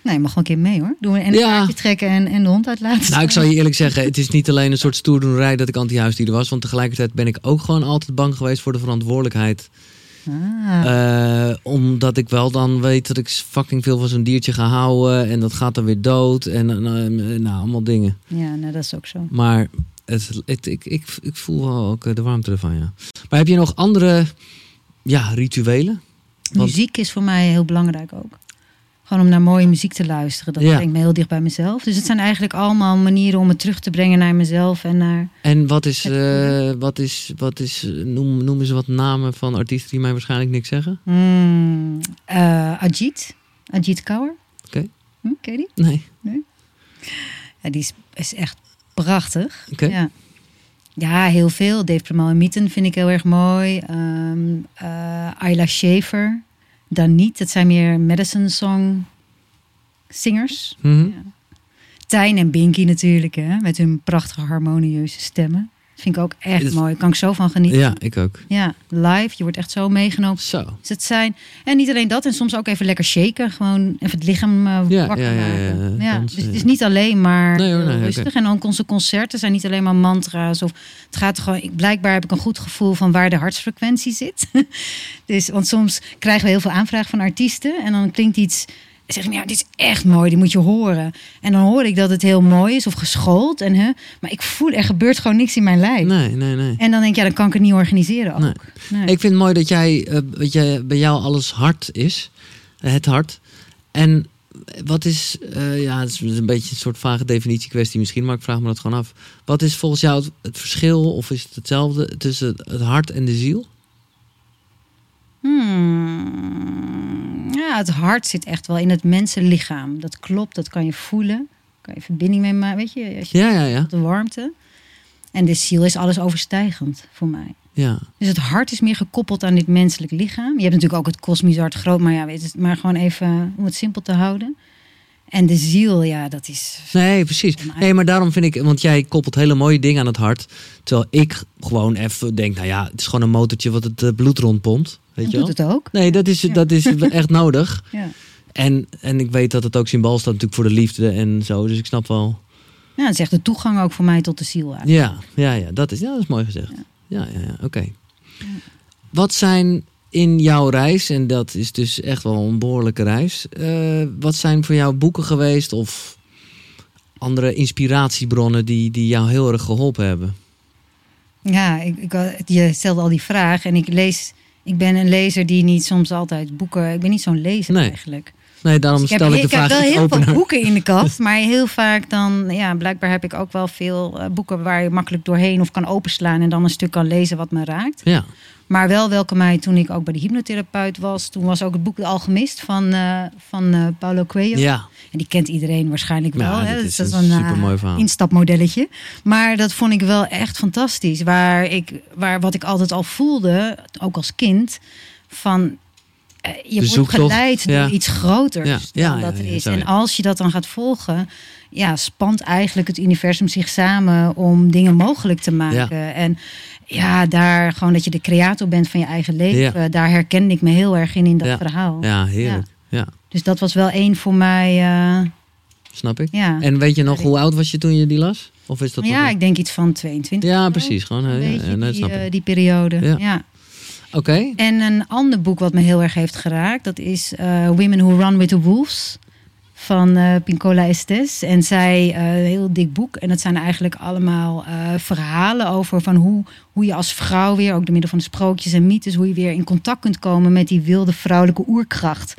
Nee, je mag gewoon een keer mee hoor. Doen we een ja. trekken en, en de hond uitlaten. Nou, ik zal je eerlijk zeggen, het is niet alleen een soort stoerdoenerij dat ik anti-huisdieren was. Want tegelijkertijd ben ik ook gewoon altijd bang geweest voor de verantwoordelijkheid. Ah. Uh, omdat ik wel dan weet dat ik fucking veel van zo'n diertje ga houden. En dat gaat dan weer dood. En uh, nou, allemaal dingen. Ja, nou, dat is ook zo. Maar het, het, ik, ik, ik voel wel ook de warmte ervan, ja. Maar heb je nog andere ja, rituelen? Want... Muziek is voor mij heel belangrijk ook. Gewoon om naar mooie muziek te luisteren. Dat brengt me heel dicht bij mezelf. Dus het zijn eigenlijk allemaal manieren om het terug te brengen naar mezelf en naar. En wat is, uh, wat is, wat is noem, noem eens wat namen van artiesten die mij waarschijnlijk niks zeggen? Mm, uh, Ajit. Ajit Kaur. Oké. Okay. Hm, ken je die? Nee. nee? Ja, die is, is echt prachtig. Oké. Ja. ja, heel veel. Dave Premal en Mieten vind ik heel erg mooi. Um, uh, Ayla Schaefer dan niet. Het zijn meer medicine song zingers. Mm -hmm. ja. Tijn en Binky natuurlijk, hè, met hun prachtige harmonieuze stemmen. Vind ik ook echt het, mooi. Kan ik zo van genieten. Ja, ik ook. Ja, live. Je wordt echt zo meegenomen. Zo. Dus het zijn, en niet alleen dat. En soms ook even lekker shaken. Gewoon even het lichaam uh, ja, wakker ja, ja, maken. Ja, dus het is niet alleen maar nee, hoor, nee, rustig. Okay. En ook onze concerten zijn niet alleen maar mantra's. Of het gaat gewoon... Ik, blijkbaar heb ik een goed gevoel van waar de hartsfrequentie zit. *laughs* dus, want soms krijgen we heel veel aanvragen van artiesten. En dan klinkt iets zeg ik, ja, dit is echt mooi, die moet je horen. En dan hoor ik dat het heel mooi is of geschoold. En, hè, maar ik voel, er gebeurt gewoon niks in mijn lijf. Nee, nee, nee. En dan denk ik, ja, dan kan ik het niet organiseren ook. Nee. Nee. Ik vind het mooi dat jij, uh, weet je, bij jou alles hard is. Het hart. En wat is, uh, ja, het is een beetje een soort vage definitie kwestie misschien, maar ik vraag me dat gewoon af. Wat is volgens jou het, het verschil, of is het hetzelfde, tussen het hart en de ziel? Hmm. Ja, het hart zit echt wel in het mensenlichaam. Dat klopt, dat kan je voelen. Kan je verbinding mee maken, weet je? Als je ja, ja, ja. De warmte. En de ziel is alles overstijgend voor mij. Ja. Dus het hart is meer gekoppeld aan dit menselijk lichaam. Je hebt natuurlijk ook het kosmisch hart groot, maar ja, weet het, maar gewoon even om het simpel te houden. En de ziel, ja, dat is. Nee, precies. Nee, maar daarom vind ik, want jij koppelt hele mooie dingen aan het hart. Terwijl ik gewoon even denk, nou ja, het is gewoon een motortje wat het uh, bloed rondpompt. Weet je doet het ook. Nee, dat is, dat is *laughs* echt nodig. Ja. En, en ik weet dat het ook symbool staat natuurlijk voor de liefde en zo. Dus ik snap wel. Ja, het is echt de toegang ook voor mij tot de ziel. eigenlijk. Ja, ja, ja, dat, is, ja dat is mooi gezegd. Ja, ja, ja, oké. Wat zijn in jouw reis, en dat is dus echt wel een behoorlijke reis. eh, wat zijn voor jou boeken geweest of andere inspiratiebronnen die, die jou heel erg geholpen hebben? Ja, ik, ik, je stelde al die vraag en ik lees. Ik ben een lezer die niet soms altijd boeken. Ik ben niet zo'n lezer Nee. eigenlijk. Nee, daarom Dus ik stel heb, ik de ik heb wel heel veel boeken in de *laughs* kast, maar heel vaak dan, ja, blijkbaar heb ik ook wel veel eh, boeken waar je makkelijk doorheen of kan openslaan en dan een stuk kan lezen wat me raakt. Ja, Maar wel welke mij toen ik ook bij de hypnotherapeut was, toen was ook het boek De Alchemist van, eh, van eh, Paulo Coelho. ja. En die kent iedereen waarschijnlijk wel. Ja, hè? dit Dus is dat een eh, supermooi verhaal. instapmodelletje. Maar dat vond ik wel echt fantastisch. Waar ik, waar wat ik altijd al voelde, ook als kind, van eh, je wordt geleid ja. door iets groters Ja, dan dat er is. en als je dat dan gaat volgen, ja, spant eigenlijk het universum zich samen om dingen mogelijk te maken. En ja, daar gewoon dat je de creator bent van je eigen leven. Daar herkende ik me heel erg in in dat verhaal. ja, heerlijk. Ja. Dus dat was wel één voor mij. eh, snap ik. ja. En weet je nog hoe oud was je toen je die las? Of is dat ja, ik denk iets van 22. Ja, precies. Gewoon, ja, ja, die, eh, die periode. Ja. Oké. En een ander boek wat me heel erg heeft geraakt, dat is eh, Women Who Run with the Wolves van eh, Pincola Estes. En zij, eh, een heel dik boek. En dat zijn eigenlijk allemaal verhalen over van hoe, hoe je als vrouw weer, ook door middel van sprookjes en mythes, hoe je weer in contact kunt komen met die wilde vrouwelijke oerkracht.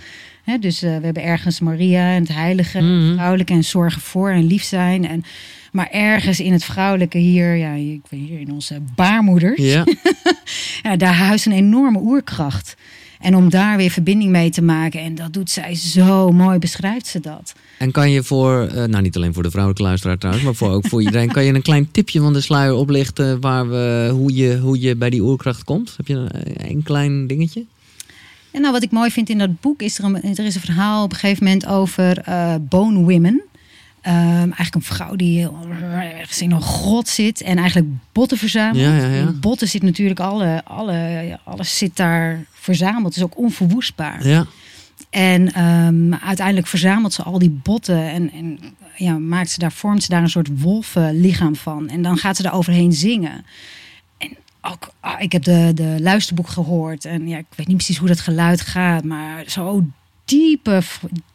Dus eh, we hebben ergens Maria en het heilige, het vrouwelijke en zorgen voor en lief zijn. En, maar ergens in het vrouwelijke hier, ja, ik ben hier in onze baarmoeders. Ja. *laughs* Ja, daar huist een enorme oerkracht. En om daar weer verbinding mee te maken. En dat doet zij zo mooi, beschrijft ze dat. En kan je voor, eh, nou niet alleen voor de vrouwelijke luisteraar trouwens, maar voor, ook voor iedereen, kan je een klein tipje van de sluier oplichten waar we, hoe, je, hoe je bij die oerkracht komt? Heb je een, een klein dingetje? En nou, wat ik mooi vind in dat boek is er een, er is een verhaal op een gegeven moment over uh, bone women. Um, eigenlijk een vrouw die ergens in een grot zit en eigenlijk botten verzamelt. Ja, ja, ja. In botten zit natuurlijk alle, alle, alles zit daar verzameld. Is ook onverwoestbaar. Ja. En um, uiteindelijk verzamelt ze al die botten en, en ja, maakt ze daar, vormt ze daar een soort wolvenlichaam van. En dan gaat ze daar overheen zingen. Ook, ah, ik heb de, de luisterboek gehoord. En ja, ik weet niet precies hoe dat geluid gaat, maar zo diepe,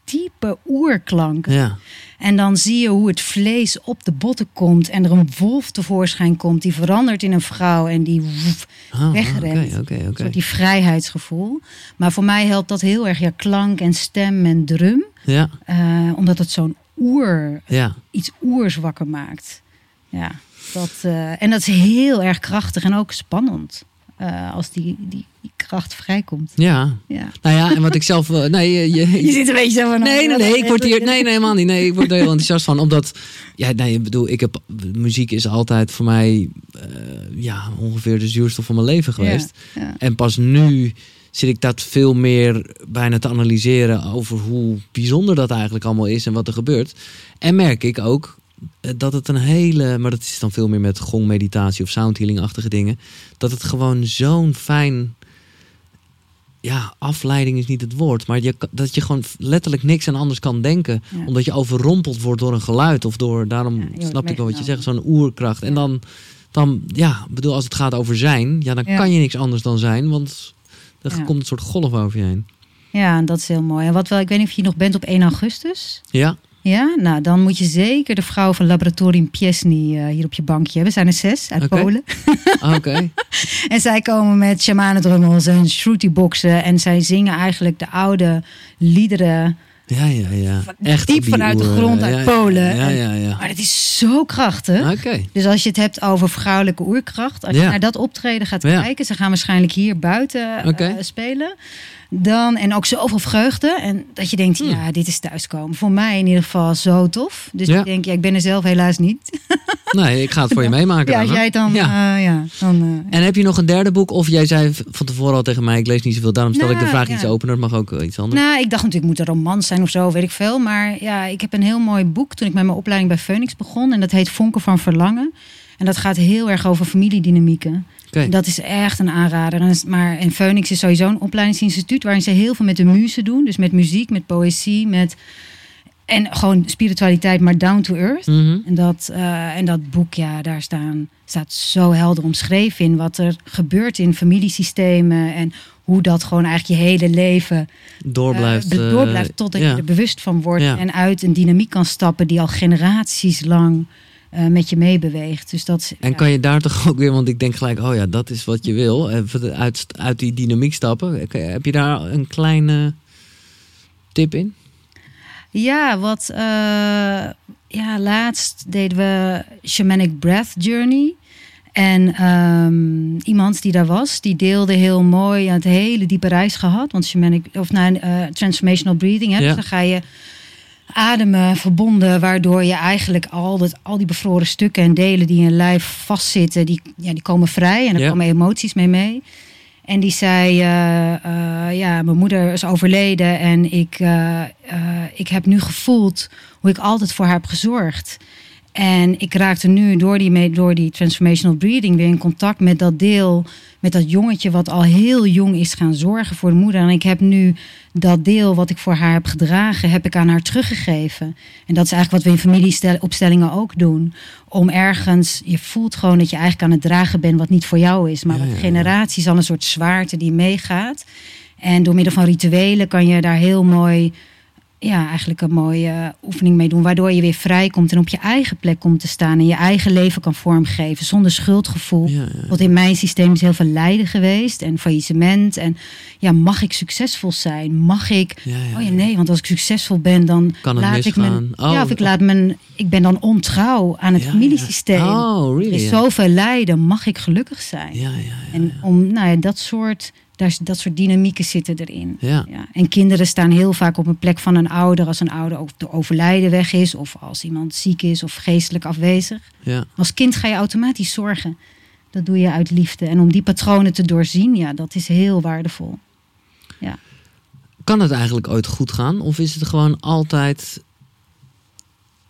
diepe oerklanken. Ja. En dan zie je hoe het vlees op de botten komt en er een wolf tevoorschijn komt. Die verandert in een vrouw en die woef, Ah, wegrent. Die vrijheidsgevoel. Maar voor mij helpt dat heel erg. Ja, klank en stem en drum. Ja, Eh, omdat het zo'n oer, ja. iets oers wakker maakt. Ja, dat, eh, en dat is heel erg krachtig en ook spannend. eh, als die, die, die kracht vrijkomt. Ja, Ja. nou ja, en wat ik zelf... eh, Nee, je, je, *laughs* Je zit een beetje zo van... Nee, nee, nee, ik word hier. Nee, nee, helemaal niet. Nee, ik word er heel enthousiast van. Omdat, ja, nee, ik bedoel, ik heb. Muziek is altijd voor mij. ja, ongeveer de zuurstof van mijn leven geweest. Ja, En pas nu zit ik dat veel meer bijna te analyseren over hoe bijzonder dat eigenlijk allemaal is en wat er gebeurt. En merk ik ook dat het een hele, maar dat is dan veel meer met gongmeditatie of soundhealing-achtige dingen, dat het gewoon zo'n fijn, ja, afleiding is niet het woord, maar je, dat je gewoon letterlijk niks aan anders kan denken, Ja. omdat je overrompeld wordt door een geluid of door, daarom Ja, snap ik wel wat je zegt, zo'n oerkracht. En dan, dan, ja, bedoel, als het gaat over zijn, ja, dan kan je niks anders dan zijn, want er komt een soort golf over je heen. ja, en dat is heel mooi. En wat wel, ik weet niet of je nog bent op 1 augustus. Ja, Ja, nou dan moet je zeker de vrouw van Laboratorium Piesny eh, hier op je bankje hebben. We zijn er zes uit. Polen. Ah, oké. *laughs* En zij komen met shamanendrummels en shruti-boxen. En zij zingen eigenlijk de oude liederen. Ja, ja, ja. Echt diep vanuit de grond uit ja, Polen. Ja, ja, ja. Maar het is zo krachtig. Oké. Dus als je het hebt over vrouwelijke oerkracht. Als je naar dat optreden gaat kijken. Ze gaan waarschijnlijk hier buiten eh, spelen. Dan, en ook zoveel vreugde. En dat je denkt, Hmm. ja, dit is thuiskomen. Voor mij in ieder geval zo tof. Dus Ja. ik denk, ja, ik ben er zelf helaas niet. *laughs* Nee, ik ga het voor je meemaken. Ja, dan, jij dan... Ja. eh, ja, dan eh, En heb je nog een derde boek? Of jij zei van tevoren al tegen mij, ik lees niet zoveel. Daarom stel ik de Nou, vraag iets opener. Het mag ook eh, iets anders. Nou, ik dacht natuurlijk, moet een romans zijn of zo, weet ik veel. Maar ja, ik heb een heel mooi boek toen ik met mijn opleiding bij Phoenix begon. En dat heet Vonken van Verlangen. En dat gaat heel erg over familiedynamieken. Dat is echt een aanrader. En, maar en Phoenix is sowieso een opleidingsinstituut waarin ze heel veel met de muzen doen. Dus met muziek, met poëzie, met... En gewoon spiritualiteit, maar down to earth. Mhm. En dat, eh, en dat boek, ja, daar staan, staat zo helder omschreven in wat er gebeurt in familiesystemen. En hoe dat gewoon eigenlijk je hele leven Door blijft. eh, eh, door blijft totdat ja. je er bewust van wordt. Ja. En uit een dynamiek kan stappen die al generaties lang eh, met je meebeweegt. Dus dat En ja. kan je daar toch ook weer, want ik denk gelijk, oh ja, dat is wat je wil. Even uit, uit die dynamiek stappen. Heb je daar een kleine tip in? Ja, wat eh, ja, laatst deden we Shamanic Breath Journey. En ehm, iemand die daar was, die deelde heel mooi het hele diepe reis gehad. Want shamanic, of nou, eh, transformational breathing, hè, Ja. dus dan ga je ademen verbonden, waardoor je eigenlijk al, dat, al die bevroren stukken en delen die in je lijf vastzitten, die, ja, die komen vrij en er Ja. komen emoties mee mee. En die zei, eh, eh, ja, mijn moeder is overleden en ik, eh, ik heb nu gevoeld hoe ik altijd voor haar heb gezorgd. En ik raakte nu door die, door die transformational breathing weer in contact met dat deel, met dat jongetje wat al heel jong is gaan zorgen voor de moeder. En ik heb nu dat deel wat ik voor haar heb gedragen, heb ik aan haar teruggegeven. En dat is eigenlijk wat we in familieopstellingen ook doen. Om ergens, je voelt gewoon dat je eigenlijk aan het dragen bent wat niet voor jou is. Maar Ja, wat generaties al een soort zwaarte die meegaat. En door middel van rituelen kan je daar heel mooi ja, eigenlijk een mooie oefening mee doen. Waardoor je weer vrij komt en op je eigen plek komt te staan. En je eigen leven kan vormgeven zonder schuldgevoel. Ja, ja. Want in mijn systeem is heel veel lijden geweest en faillissement. En ja, mag ik succesvol zijn? Mag ik. Oh ja, nee, want als ik succesvol ben, dan Kan het laat ik mijn. Oh, ja, of ik laat mijn. Ik ben dan ontrouw aan het familiesysteem. Oh, Er really? is Ja. zoveel lijden, mag ik gelukkig zijn? Ja, ja, ja. En om, nou ja, dat soort, daar, dat soort dynamieken zitten erin. Ja. Ja. En kinderen staan heel vaak op een plek van een ouder als een ouder ook door overlijden weg is, of als iemand ziek is of geestelijk afwezig. ja. Als kind ga je automatisch zorgen. Dat doe je uit liefde. En om die patronen te doorzien, ja, dat is heel waardevol. kan het eigenlijk ooit goed gaan? Of is het gewoon altijd,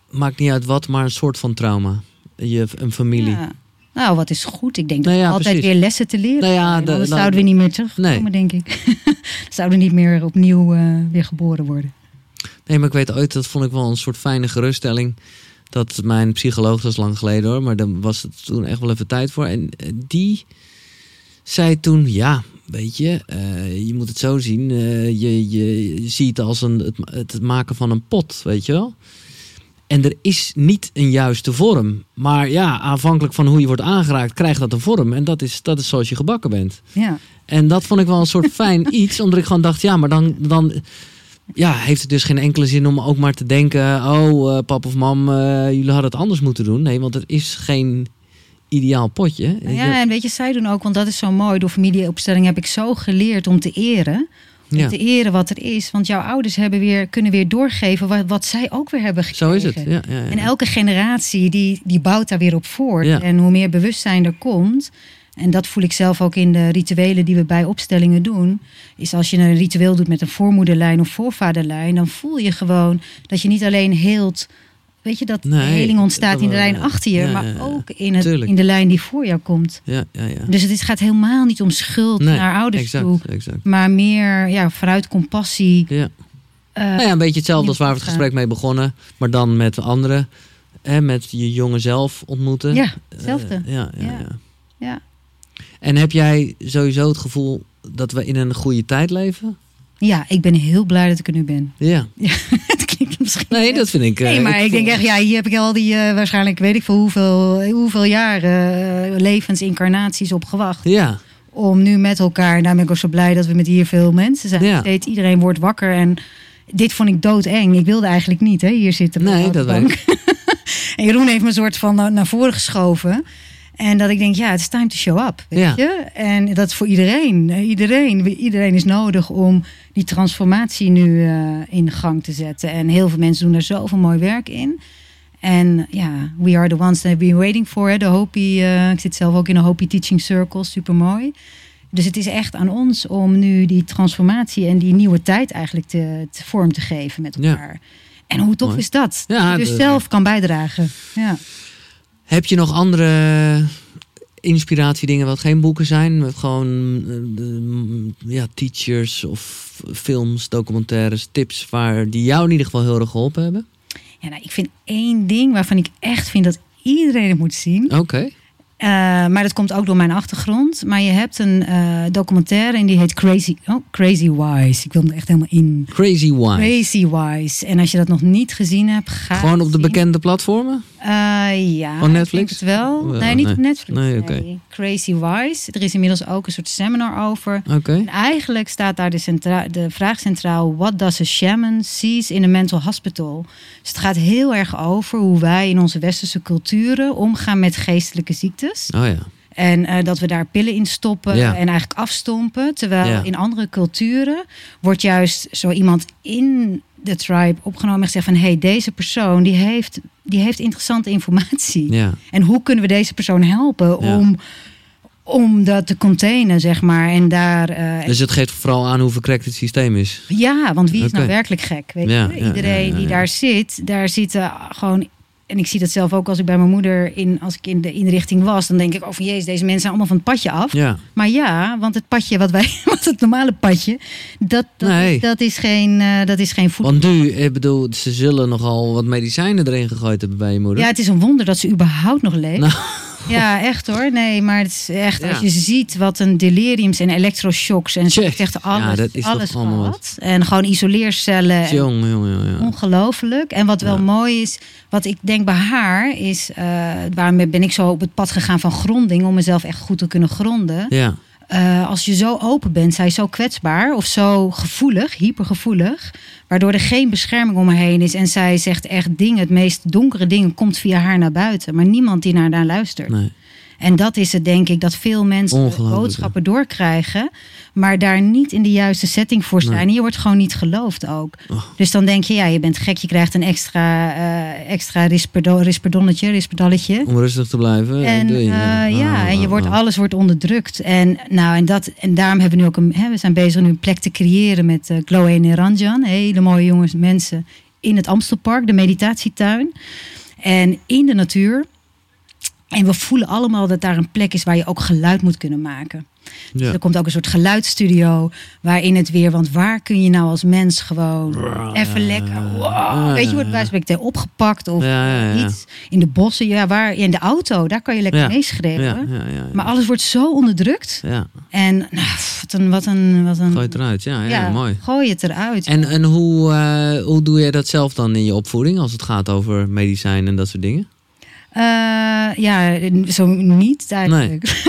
maakt niet uit wat, maar een soort van trauma? Je, een familie. Ja. Nou, wat is goed? Ik denk nou dat we altijd weer lessen te leren nou ja, de, zouden we niet meer terugkomen, nee. denk ik. *laughs* zouden we niet meer opnieuw uh, weer geboren worden. Nee, maar ik weet ooit, dat vond ik wel een soort fijne geruststelling. Dat mijn psycholoog, dat is lang geleden hoor, maar daar was het toen echt wel even tijd voor. En eh, die zei toen, ja, weet je, uh, je moet het zo zien. Uh, je, je, je, ziet het als een, het, het, maken van een pot, weet je wel. En er is niet een juiste vorm. Maar ja, afhankelijk van hoe je wordt aangeraakt, krijgt dat een vorm. En dat is, dat is zoals je gebakken bent. Ja. En dat vond ik wel een soort *laughs* fijn iets, omdat ik gewoon dacht, ja, maar dan, dan ja, heeft het dus geen enkele zin om ook maar te denken: oh, uh, pap of mam, uh, jullie hadden het anders moeten doen. Nee, want er is geen ideaal potje. Nou ja, en weet je, zij doen ook, want dat is zo mooi. Door familieopstelling heb ik zo geleerd om te eren. Om te eren wat er is. Want jouw ouders hebben weer, kunnen weer doorgeven wat, wat zij ook weer hebben gekregen. Zo is het. Ja, ja, en elke generatie die, die bouwt daar weer op voort. En hoe meer bewustzijn er komt. En dat voel ik zelf ook in de rituelen die we bij opstellingen doen. Is als je een ritueel doet met een voormoederlijn of voorvaderlijn, dan voel je gewoon dat je niet alleen heelt. Weet je, dat de heling ontstaat in de lijn achter je, maar ook in, het, in de lijn die voor jou komt. Ja, ja, ja. Dus het gaat helemaal niet om schuld naar ouders toe, exact. maar meer ja, vanuit compassie. Ja. Uh, nou ja, een beetje hetzelfde als waar we het gesprek mee begonnen, maar dan met anderen. Hè, met je jonge zelf ontmoeten. Ja, hetzelfde. Uh, ja, ja, ja. ja. En heb jij sowieso het gevoel dat we in een goede tijd leven? Ja, ik ben heel blij dat ik er nu ben. Ja. *laughs* misschien. Nee, dat vind ik. Nee, uh, maar ik, ik denk echt, ja, hier heb ik al die uh, waarschijnlijk weet ik veel hoeveel, hoeveel jaren levensincarnaties op gewacht. Ja. Om nu met elkaar, en daar ben ik ook zo blij dat we met hier veel mensen zijn. Ja. Steeds iedereen wordt wakker en dit vond ik doodeng. Ik wilde eigenlijk niet hè, hier zitten. Nee, dat weet ik. *laughs* en Jeroen heeft me een soort van naar voren geschoven. En dat ik denk, ja, het is time to show up. Weet ja. je? En dat is voor iedereen. Iedereen. Iedereen is nodig om die transformatie nu uh, in gang te zetten. En heel veel mensen doen er zoveel mooi werk in. En ja, we are the ones that have been waiting for. De Hopi, uh, ik zit zelf ook in een Hopi Teaching Circle, super mooi. Dus het is echt aan ons om nu die transformatie en die nieuwe tijd eigenlijk te, te vorm te geven met elkaar. Ja. En hoe tof is dat? Ja, dat je dus zelf kan bijdragen. Ja. Heb je nog andere inspiratiedingen wat geen boeken zijn? Met gewoon uh, ja, teachers of films, documentaires, tips waar die jou in ieder geval heel erg geholpen hebben? Ja, nou, ik vind één ding waarvan ik echt vind dat iedereen het moet zien. Oké. Okay. Uh, maar dat komt ook door mijn achtergrond. Maar je hebt een uh, documentaire en die heet Crazy, oh, Crazy Wise. Ik wil er echt helemaal in. Crazy Wise. Crazy Wise. En als je dat nog niet gezien hebt, ga Gewoon op de bekende platformen? Uh, ja. Van Netflix? het wel. Well, nee, niet op Netflix. Nee, okay. nee, Crazy Wise. Er is inmiddels ook een soort seminar over. Oké. Okay. En eigenlijk staat daar de, centra de vraag centraal: What does a shaman sees in a mental hospital? Dus het gaat heel erg over hoe wij in onze westerse culturen omgaan met geestelijke ziektes. Oh ja. En uh, dat we daar pillen in stoppen Ja. en eigenlijk afstompen. Terwijl Ja. in andere culturen wordt juist zo iemand in de tribe opgenomen en gezegd van... hé, hey, deze persoon die heeft, die heeft interessante informatie. Ja. En hoe kunnen we deze persoon helpen om, om dat te containen, zeg maar. En daar... eh, Dus het geeft vooral aan hoe verkrekt het systeem is. ja, want wie is nou werkelijk gek? Weet je? Iedereen die daar zit, daar zitten gewoon. En ik zie dat zelf ook als ik bij mijn moeder in, als ik in de inrichting was, dan denk ik, oh van jezus, deze mensen zijn allemaal van het padje af. Ja. Maar ja, want het padje wat wij, *laughs* wat het normale padje, dat, dat, Nee. is, dat is geen, eh, dat is geen voedsel. Want nu, ik bedoel, ze zullen nogal wat medicijnen erin gegooid hebben bij je moeder. Ja, het is een wonder dat ze überhaupt nog leeft. Nou. Ja, echt hoor. Nee, maar het is echt, Ja. als je ziet wat een deliriums en elektroshocks en zo echt alles, Ja, dat is alles allemaal gehad. En gewoon isoleercellen. en Jongen, jongen, jongen. Ongelooflijk. En wat wel Ja. mooi is, wat ik denk bij haar is, eh waarom ben ik zo op het pad gegaan van gronding, om mezelf echt goed te kunnen gronden. Ja. Eh, als je zo open bent, zij zo kwetsbaar of zo gevoelig, hypergevoelig, waardoor er geen bescherming om haar heen is. En zij zegt echt dingen, het meest donkere dingen komt via haar naar buiten, maar niemand die naar haar luistert. Nee. En dat is het, denk ik, dat veel mensen boodschappen doorkrijgen, maar daar niet in de juiste setting voor. Nee. En je wordt gewoon niet geloofd ook. Oh. Dus dan denk je, ja, je bent gek, je krijgt een extra, eh extra risperdo, risperdonnetje, risperdalletje. Om rustig te blijven. En, je, eh, ja, Oh, en je oh, wordt, oh. alles wordt onderdrukt. En, nou, en, dat, en daarom hebben we nu ook een. Hè, we zijn bezig nu een plek te creëren met eh Chloe en Ranjan. Hele mooie jongens, mensen in het Amstelpark, de meditatietuin. En in de natuur. En we voelen allemaal dat daar een plek is waar je ook geluid moet kunnen maken. Dus er komt ook een soort geluidsstudio waarin het weer, want waar kun je nou als mens gewoon even lekker, wow, weet je, wordt bij spreken opgepakt of Ja, ja, ja. iets in de bossen, ja, waar in de auto, daar kan je lekker meeschreeuwen. Maar alles wordt zo onderdrukt ja, en nou, wat een, wat een, wat een, gooi het eruit. Ja, ja, mooi. gooi het eruit. En, en hoe, eh, hoe doe jij dat zelf dan in je opvoeding als het gaat over medicijn en dat soort dingen? Eh, ja, zo niet eigenlijk.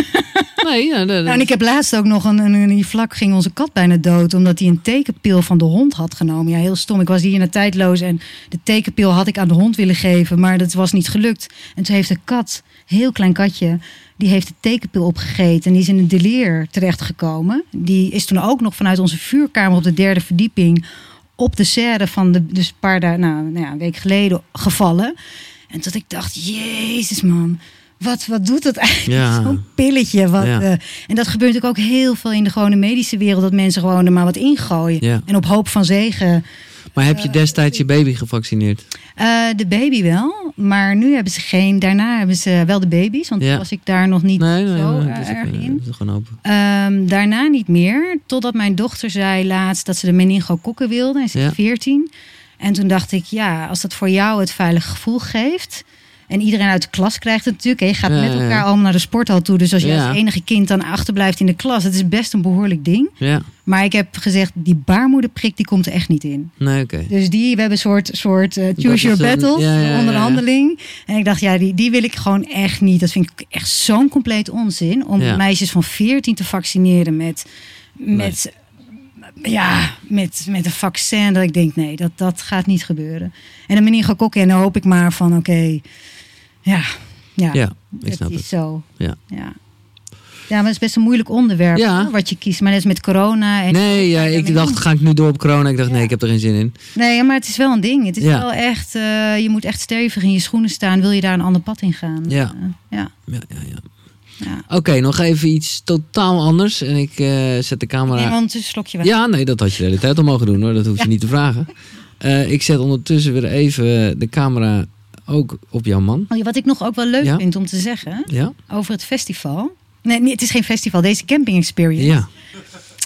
Nee, ja, dat- *laughs* Nou, en ik heb laatst ook nog een, een, die vlak ging onze kat bijna dood omdat hij een tekenpil van de hond had genomen. Ja, heel stom. Ik was hier naar tijdloos en de tekenpil had ik aan de hond willen geven, maar dat was niet gelukt. En toen heeft de kat, heel klein katje, die heeft de tekenpil opgegeten en die is in een deleer terechtgekomen. Die is toen ook nog vanuit onze vuurkamer op de derde verdieping op de serre van de, dus een paar dagen, nou, nou ja, een week geleden gevallen. En dat ik dacht, jezus man, wat, wat doet dat eigenlijk? Ja. *laughs* Zo'n pilletje. Wat, Ja. eh, en dat gebeurt natuurlijk ook heel veel in de gewone medische wereld. Dat mensen gewoon er maar wat ingooien. Ja. En op hoop van zegen. Maar heb je destijds je baby gevaccineerd? Eh, de baby wel. Maar nu hebben ze geen. Daarna hebben ze wel de baby's. Want Ja. was ik daar nog niet Nee, nee, zo nee. eh, erg ook, eh, in. gewoon open. Ehm, daarna niet meer. Totdat mijn dochter zei laatst dat ze de meningokokken wilde. En ze is Ja. 14. En toen dacht ik, ja, als dat voor jou het veilige gevoel geeft. En iedereen uit de klas krijgt het natuurlijk. hè. Je gaat Ja, met ja. elkaar allemaal naar de sporthal toe. Dus als je Ja. als enige kind dan achterblijft in de klas. Het is best een behoorlijk ding. Ja, Maar ik heb gezegd, die baarmoederprik die komt er echt niet in. nee. Dus die, we hebben een soort, soort Dat choose your een- ja. onderhandeling. En ik dacht, ja, die, die wil ik gewoon echt niet. Dat vind ik echt zo'n compleet onzin. Om meisjes van 14 te vaccineren met, met, ja, met, met een vaccin. Dat ik denk, nee, dat, dat gaat niet gebeuren. En dan meneer Gokokken, en dan hoop ik maar van, oké, ja, ja, Ja, ik het snap is het. zo. Ja. ja. Ja, maar het is best een moeilijk onderwerp Ja. wat je kiest. Maar net met corona. En Nee, ja, ik dacht, ga ik nu door op corona? Ik dacht, nee, ik heb er geen zin in. Nee, maar het is wel een ding. Het is Ja. wel echt, eh, je moet echt stevig in je schoenen staan. Wil je daar een ander pad in gaan? Ja. Eh, ja. Ja, ja, ja. Oké, nog even iets totaal anders. En ik eh, zet de camera... Neem ondertussen een slokje water. Ja, nee, dat had je de hele tijd al mogen doen hoor. Dat hoef je niet te vragen. Eh, ik zet ondertussen weer even de camera ook op jouw man. Oh, Wat ik nog ook wel leuk Ja. vind om te zeggen over het festival. Nee, nee, het is geen festival, deze camping experience. Ja.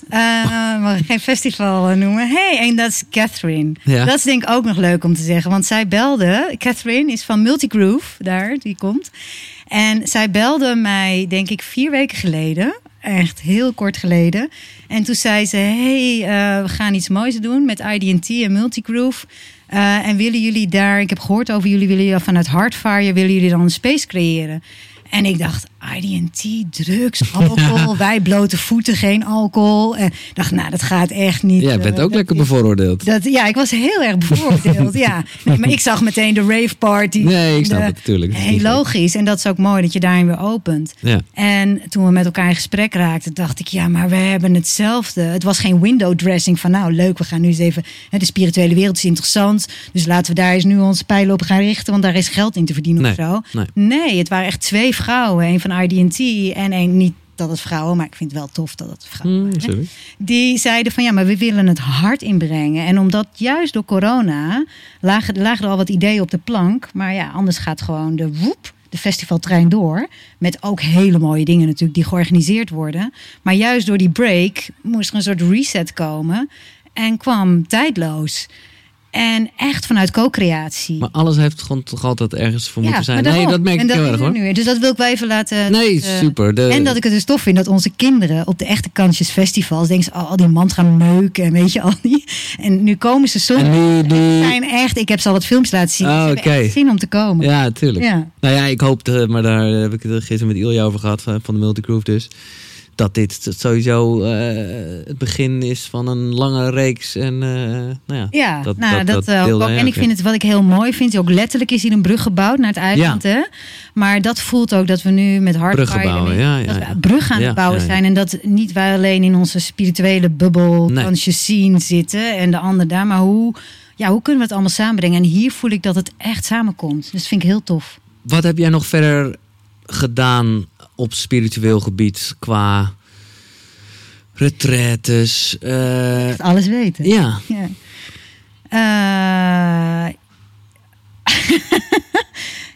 Eh, mag ik geen festival noemen. hey, en dat is Catherine. Ja. Dat is denk ik ook nog leuk om te zeggen. Want zij belde, Catherine is van Multigroove, daar, die komt. En zij belde mij, denk ik, vier weken geleden. Echt heel kort geleden. En toen zei ze, hey, eh, we gaan iets moois doen met IDT en Multigroove. Eh, en willen jullie daar, ik heb gehoord over jullie, willen jullie vanuit Hardfire, willen jullie dan een space creëren? En ik dacht, IDT, drugs, alcohol, *laughs* wij blote voeten, geen alcohol. En ik dacht, nou, dat gaat echt niet. Jij bent eh, ook lekker bevooroordeeld. dat, ja, ik was heel erg bevoordeeld. ja. Nee, maar ik zag meteen de rave party. Nee, ik snap De- het natuurlijk. Heel logisch. En dat is ook mooi dat je daarin weer opent. Ja. En toen we met elkaar in gesprek raakten, dacht ik, ja, maar we hebben hetzelfde. Het was geen window dressing van, nou leuk, we gaan nu eens even. Hè, de spirituele wereld is interessant. Dus laten we daar eens nu onze pijlen op gaan richten, want daar is geld in te verdienen Nee, of zo. nee. Nee, het waren echt twee vrouwen. Een van IDT en een niet dat het vrouwen, maar ik vind het wel tof dat het vrouwen Hmm, waren die zeiden van ja, maar we willen het hard inbrengen. En omdat juist door corona lagen, lagen er al wat ideeën op de plank. Maar ja, anders gaat gewoon de woep, de festivaltrein door. Met ook hele mooie dingen natuurlijk die georganiseerd worden. Maar juist door die break moest er een soort reset komen. En kwam tijdloos. En echt vanuit co-creatie. Maar alles heeft gewoon toch altijd ergens voor moeten zijn. Nee, dat merk ik heel erg er hoor. nu. Dus dat wil ik wel even laten. Nee, eh, super. De- En dat ik het dus tof vind dat onze kinderen op de echte kansjes festivals denken ze, oh, al die man gaan neuken en weet je al die. En nu komen ze soms. Nu, zijn echt, ik heb ze al wat films laten zien. Hebben oké. echt zin om te komen. Ja, tuurlijk. Ja. Nou ja, ik hoopte, maar daar heb ik het gisteren met Ilja over gehad van van de Multigroove dus. Dat dit sowieso uh, het begin is van een lange reeks. En, uh, nou ja, ja, dat, nou, dat, dat, ook, En ik vind het wat ik heel mooi vind. Ook letterlijk is hier een brug gebouwd naar het eiland. Ja. Hè? Maar dat voelt ook dat we nu met hard bruggen bouwen, ja, ja, aan het bouwen zijn. En dat niet wij alleen in onze spirituele bubbel nee. zien zitten en de ander daar. Maar hoe, ja, hoe kunnen we het allemaal samenbrengen? En hier voel ik dat het echt samenkomt. Dus dat vind ik heel tof. Wat heb jij nog verder gedaan op spiritueel gebied qua retraites? Uh... alles weten. Ja. *laughs* ja. Uh...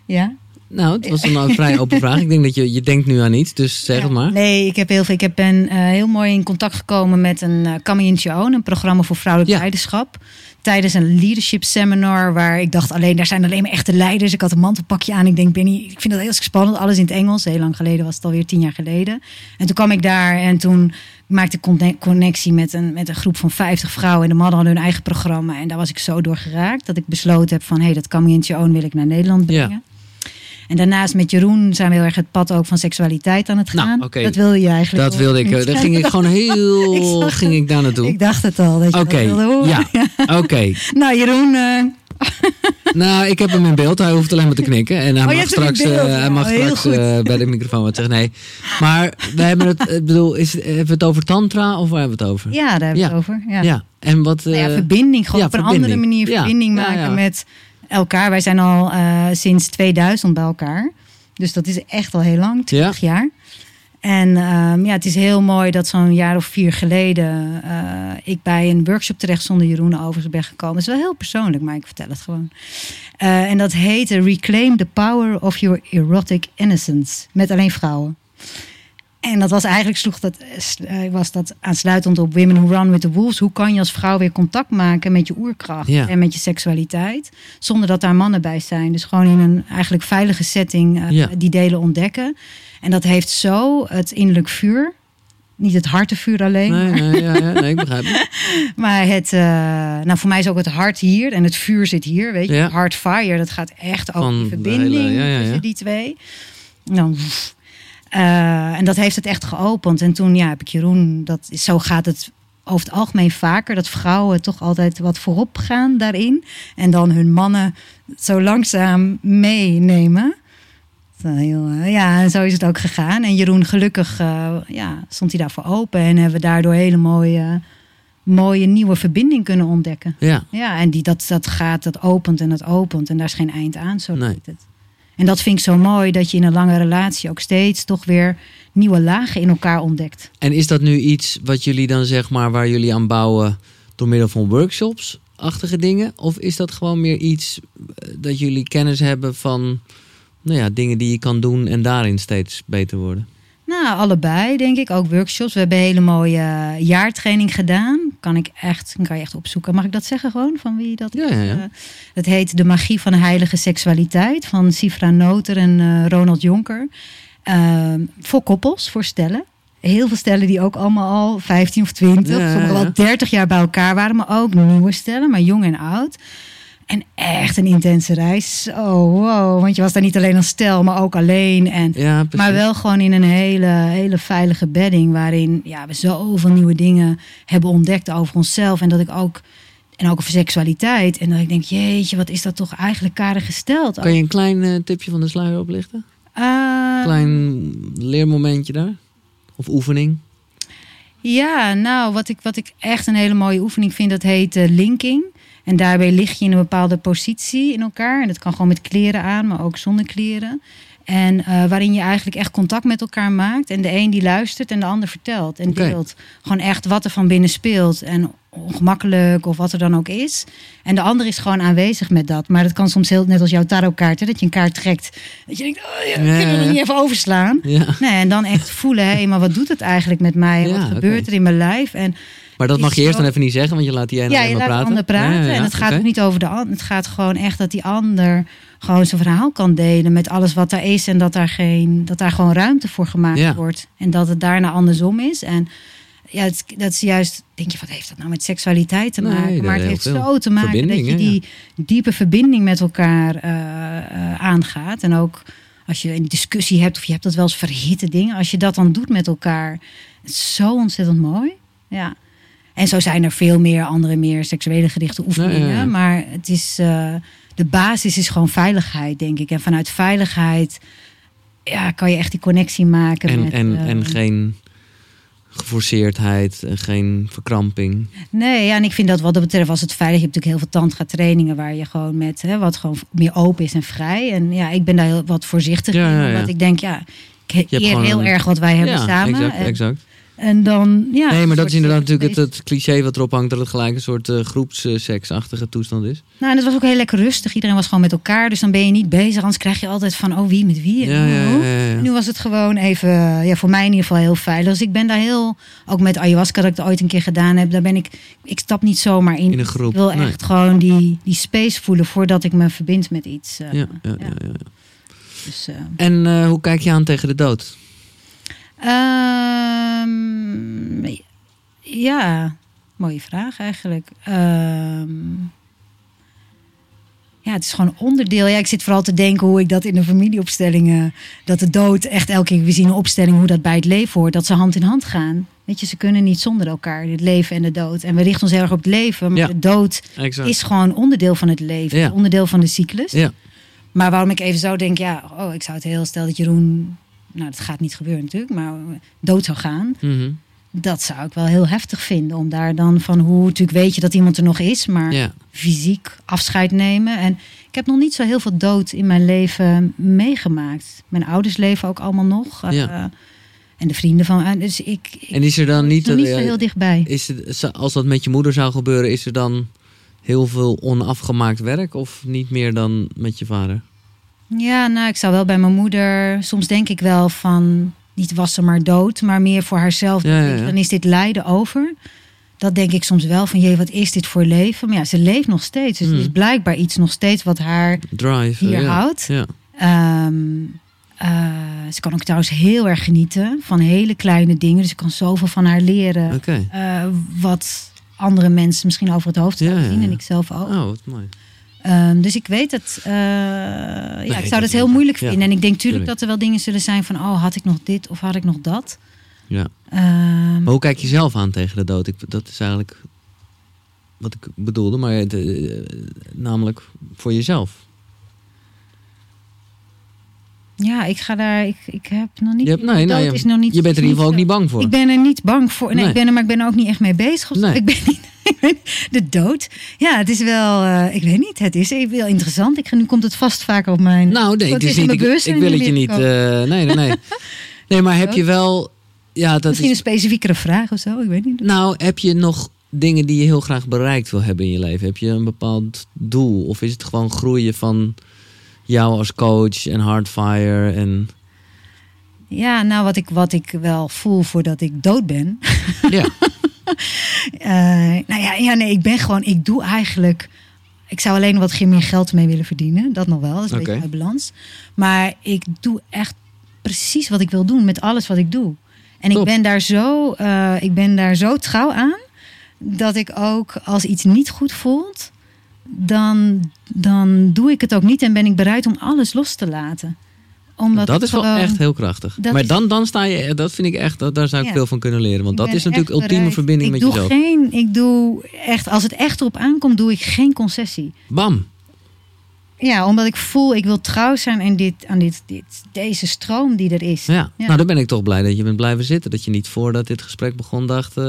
*laughs* ja. Nou, het was een vrij open vraag. Ik denk dat je, je denkt nu aan iets, dus zeg het maar. Nee, ik heb heel veel. Ik heb ben uh, heel mooi in contact gekomen met een Coming Own, een programma voor vrouwelijk leiderschap. Tijdens een leadership seminar waar ik dacht alleen, daar zijn alleen maar echte leiders. Ik had een mantelpakje aan. Ik denk, Benny, ik vind dat heel spannend. Alles in het Engels. Heel lang geleden was het alweer tien jaar geleden. En toen kwam ik daar en toen maakte ik connectie met een, met een groep van 50 vrouwen. En de mannen hadden hun eigen programma. En daar was ik zo door geraakt dat ik besloten heb van, hé, hey, dat Coming Own wil ik naar Nederland brengen. Ja. En daarnaast met Jeroen zijn we heel erg het pad ook van seksualiteit aan het nou, gaan. Nou, Dat wilde je eigenlijk. Dat wilde ik. Eh, daar ging ik gewoon *laughs* heel. ik ging ik daar naartoe. Ik dacht het al. Oké. Okay. Ja. *laughs* Oké. nou, Jeroen. Uh... nou, ik heb hem in beeld. Hij hoeft alleen maar te knikken. En hij oh, mag straks, uh, hij mag straks uh, bij de microfoon wat zeggen. Nee. Maar we hebben het. Ik bedoel, is, hebben we het over Tantra of waar hebben we het over? Ja, daar hebben we het over. Ja. ja. En wat. Nou ja, verbinding. Gewoon op een andere manier verbinding maken met elkaar. Wij zijn al uh, sinds 2000 bij elkaar. Dus dat is echt al heel lang, 20 jaar. En um, ja, het is heel mooi dat zo'n jaar of vier geleden uh, ik bij een workshop terecht zonder Jeroen overigens ben gekomen. Het is wel heel persoonlijk, maar ik vertel het gewoon. Uh, en dat heette Reclaim the Power of Your Erotic Innocence. Met alleen vrouwen. En dat was eigenlijk sloeg dat, uh, was dat aansluitend op Women Who Run with the Wolves. Hoe kan je als vrouw weer contact maken met je oerkracht en met je seksualiteit, zonder dat daar mannen bij zijn. Dus gewoon in een eigenlijk veilige setting uh, die delen ontdekken. En dat heeft zo het innerlijk vuur. Niet het hartevuur alleen. Nee, nee, ja, ja, nee ik begrijp het. *laughs* maar het, uh, nou voor mij is ook het hart hier en het vuur zit hier. Weet je, heart fire, dat gaat echt over de verbinding hele, tussen die twee. Nou, uh, en dat heeft het echt geopend. En toen ja, heb ik Jeroen, dat, zo gaat het over het algemeen vaker, dat vrouwen toch altijd wat voorop gaan daarin. En dan hun mannen zo langzaam meenemen. Uh, ja, en zo is het ook gegaan. En Jeroen, gelukkig uh, ja, stond hij daarvoor open. En hebben we daardoor hele mooie, mooie nieuwe verbinding kunnen ontdekken. Ja, ja en die, dat, dat gaat, dat opent en dat opent. En daar is geen eind aan, zo nee. het. En dat vind ik zo mooi, dat je in een lange relatie ook steeds toch weer nieuwe lagen in elkaar ontdekt. En is dat nu iets wat jullie dan zeg maar, waar jullie aan bouwen door middel van workshops? Achtige dingen? Of is dat gewoon meer iets eh, dat jullie kennis hebben van nou ja, dingen die je kan doen en daarin steeds beter worden? Allebei denk ik. Ook workshops. We hebben een hele mooie jaartraining gedaan. Kan ik echt, kan je echt opzoeken. Mag ik dat zeggen gewoon? Van wie dat ja, ja, ja. Uh, dat heet De Magie van Heilige Seksualiteit. Van Sifra Noter en uh, Ronald Jonker. Uh, voor koppels, voor stellen. Heel veel stellen die ook allemaal al 15 of 20, ja, sommigen wel 30 jaar bij elkaar waren. Maar ook nieuwe stellen, maar jong en oud. En echt een intense reis. Oh, wow. Want je was daar niet alleen als stel, maar ook alleen. En, ja, maar wel gewoon in een hele, hele veilige bedding. Waarin ja, we zoveel nieuwe dingen hebben ontdekt over onszelf. En dat ik ook. En ook over seksualiteit. En dat ik denk, jeetje, wat is dat toch eigenlijk karig gesteld. Kan je een klein uh, tipje van de sluier oplichten? Uh, klein leermomentje daar? Of oefening? Ja, nou, wat ik, wat ik echt een hele mooie oefening vind, dat heet uh, linking. En daarbij lig je in een bepaalde positie in elkaar. En dat kan gewoon met kleren aan, maar ook zonder kleren. En uh, waarin je eigenlijk echt contact met elkaar maakt. En de een die luistert en de ander vertelt en okay. deelt. Gewoon echt wat er van binnen speelt. En ongemakkelijk of wat er dan ook is. En de ander is gewoon aanwezig met dat. Maar dat kan soms heel net als jouw tarotkaart. Hè, dat je een kaart trekt. Dat je denkt, oh ja, ja, kunnen we niet even overslaan? Ja. Nee, en dan echt voelen, hé, maar wat doet het eigenlijk met mij? wat gebeurt okay. er in mijn lijf? En maar dat mag je eerst dan even niet zeggen, want je laat die ene ja, je laat praten. ander praten. Ja, ja, en het gaat ook niet over de ander. Het gaat gewoon echt dat die ander gewoon zijn verhaal kan delen met alles wat er is. En dat daar, geen, dat daar gewoon ruimte voor gemaakt wordt. En dat het daarna andersom is. En ja, het, dat is juist, denk je, wat heeft dat nou met seksualiteit te maken? Nee, maar het heeft zo te maken dat je die diepe verbinding met elkaar uh, uh, aangaat. En ook als je een discussie hebt of je hebt dat wel eens verhitte dingen. Als je dat dan doet met elkaar, het is zo ontzettend mooi. Ja. En zo zijn er veel meer andere meer seksuele gerichte oefeningen. Maar het is, uh, de basis is gewoon veiligheid, denk ik. En vanuit veiligheid ja, kan je echt die connectie maken. En, met, en, en geen geforceerdheid en geen verkramping. Nee, ja, en ik vind dat wat dat betreft, als het veilig, je hebt natuurlijk heel veel tantra trainingen waar je gewoon met hè, wat gewoon meer open is en vrij. En ja, ik ben daar heel wat voorzichtig in, omdat ik denk, ja, ik eer heel erg wat wij hebben samen. Exact, en, exact. En dan, ja. Nee, maar dat is inderdaad natuurlijk het, het, cliché wat erop hangt, dat het gelijk een soort uh, groepsseksachtige toestand is. Nou, en het was ook heel lekker rustig. Iedereen was gewoon met elkaar. Dus dan ben je niet bezig. Anders krijg je altijd van, oh, wie met wie? Ja, ja, ja, Nu was het gewoon even, ja, voor mij in ieder geval heel veilig. Dus ik ben daar heel, ook met ayahuasca dat ik het ooit een keer gedaan heb, daar ben ik, ik stap niet zomaar in. In een groep. Ik wil echt gewoon die, die space voelen voordat ik me verbind met iets. Uh, ja, ja, ja. Dus, uh, en hoe kijk je aan tegen de dood? Um, ja, mooie vraag eigenlijk. Um, ja, het is gewoon onderdeel. Ja, ik zit vooral te denken hoe ik dat in de familieopstellingen. Dat de dood echt elke keer. We zien een opstelling hoe dat bij het leven hoort. Dat ze hand in hand gaan. Weet je, ze kunnen niet zonder elkaar. Het leven en de dood. En we richten ons heel erg op het leven. Maar de dood is gewoon onderdeel van het leven. Ja. Onderdeel van de cyclus. Ja. Maar waarom ik even zo denk. Ja, oh, ik zou het heel stel dat Jeroen nou dat gaat niet gebeuren natuurlijk, maar dood zou gaan. Mhm. Dat zou ik wel heel heftig vinden. Om daar dan van hoe natuurlijk weet je dat iemand er nog is, maar fysiek afscheid nemen. En ik heb nog niet zo heel veel dood in mijn leven meegemaakt. Mijn ouders leven ook allemaal nog. Ja. Uh, en de vrienden van. Uh, dus ik, ik, en is er dan niet, niet zo heel dichtbij? Is het, als dat met je moeder zou gebeuren, is er dan heel veel onafgemaakt werk of niet meer dan met je vader? Ja, nou, ik zou wel bij mijn moeder. Soms denk ik wel van. Niet was ze maar dood, maar meer voor haarzelf. Dan is dit lijden over. Dat denk ik soms wel van, jee, wat is dit voor leven? Maar ja, ze leeft nog steeds. Dus mm. is blijkbaar iets nog steeds wat haar Drive, hier houdt. Ehm, eh, ze kan ook trouwens heel erg genieten van hele kleine dingen. Dus ik kan zoveel van haar leren. Uh, wat andere mensen misschien over het hoofd zien. En ik zelf ook. Oh, wat mooi. Um, dus ik weet het. Uh, ja, ik zou dat heel moeilijk vinden. En ik denk natuurlijk dat er wel dingen zullen zijn van... oh, had ik nog dit of had ik nog dat? Ja. Um, maar hoe kijk je zelf aan tegen de dood? Ik, dat is eigenlijk wat ik bedoelde. Maar de, namelijk voor jezelf. Ja, ik ga daar. Ik, ik heb nog niet. Je, hebt, nee, nee, is nog niet. Je bent er in ieder geval ook niet bang voor. Ik ben er niet bang voor. Nee, nee. Ik ben er, maar ik ben er ook niet echt mee bezig. Nee. Ik ben niet *laughs* de dood. Ja, het is wel, uh, ik weet niet, het is heel interessant. Ik, nu komt het vast vaker op mijn. Nou, nee, het is niet, ik, ik, wil het je niet. Uh, nee, nee, nee. *laughs* Nee, maar heb je wel. Ja, dat Misschien een specifiekere vraag of zo, ik weet niet. Nou, heb je nog dingen die je heel graag bereikt wil hebben in je leven? Heb je een bepaald doel? Of is het gewoon groeien van jou als coach en hardfire en. Ja, nou, wat ik, wat ik wel voel voordat ik dood ben. Ja. uh, *laughs* nou ja, ja, nee, ik ben gewoon, ik doe eigenlijk. Ik zou alleen wat meer geld mee willen verdienen. Dat nog wel, dat is een beetje uit balans. Maar ik doe echt precies wat ik wil doen met alles wat ik doe. En ik ben, daar zo, uh, ik ben daar zo trouw aan dat ik ook als iets niet goed voelt, dan, dan doe ik het ook niet en ben ik bereid om alles los te laten omdat dat is wel echt heel krachtig. Maar dan, dan sta je, dat vind ik echt, dat, daar zou ik veel van kunnen leren. Want dat is natuurlijk ultieme verbinding ik met doe jezelf. Geen, ik doe echt, als het echt erop aankomt, doe ik geen concessie. Bam. Ja, omdat ik voel, ik wil trouw zijn aan, dit, aan dit, dit, deze stroom die er is. Ja. nou dan ben ik toch blij dat je bent blijven zitten. Dat je niet voordat dit gesprek begon dacht... Uh,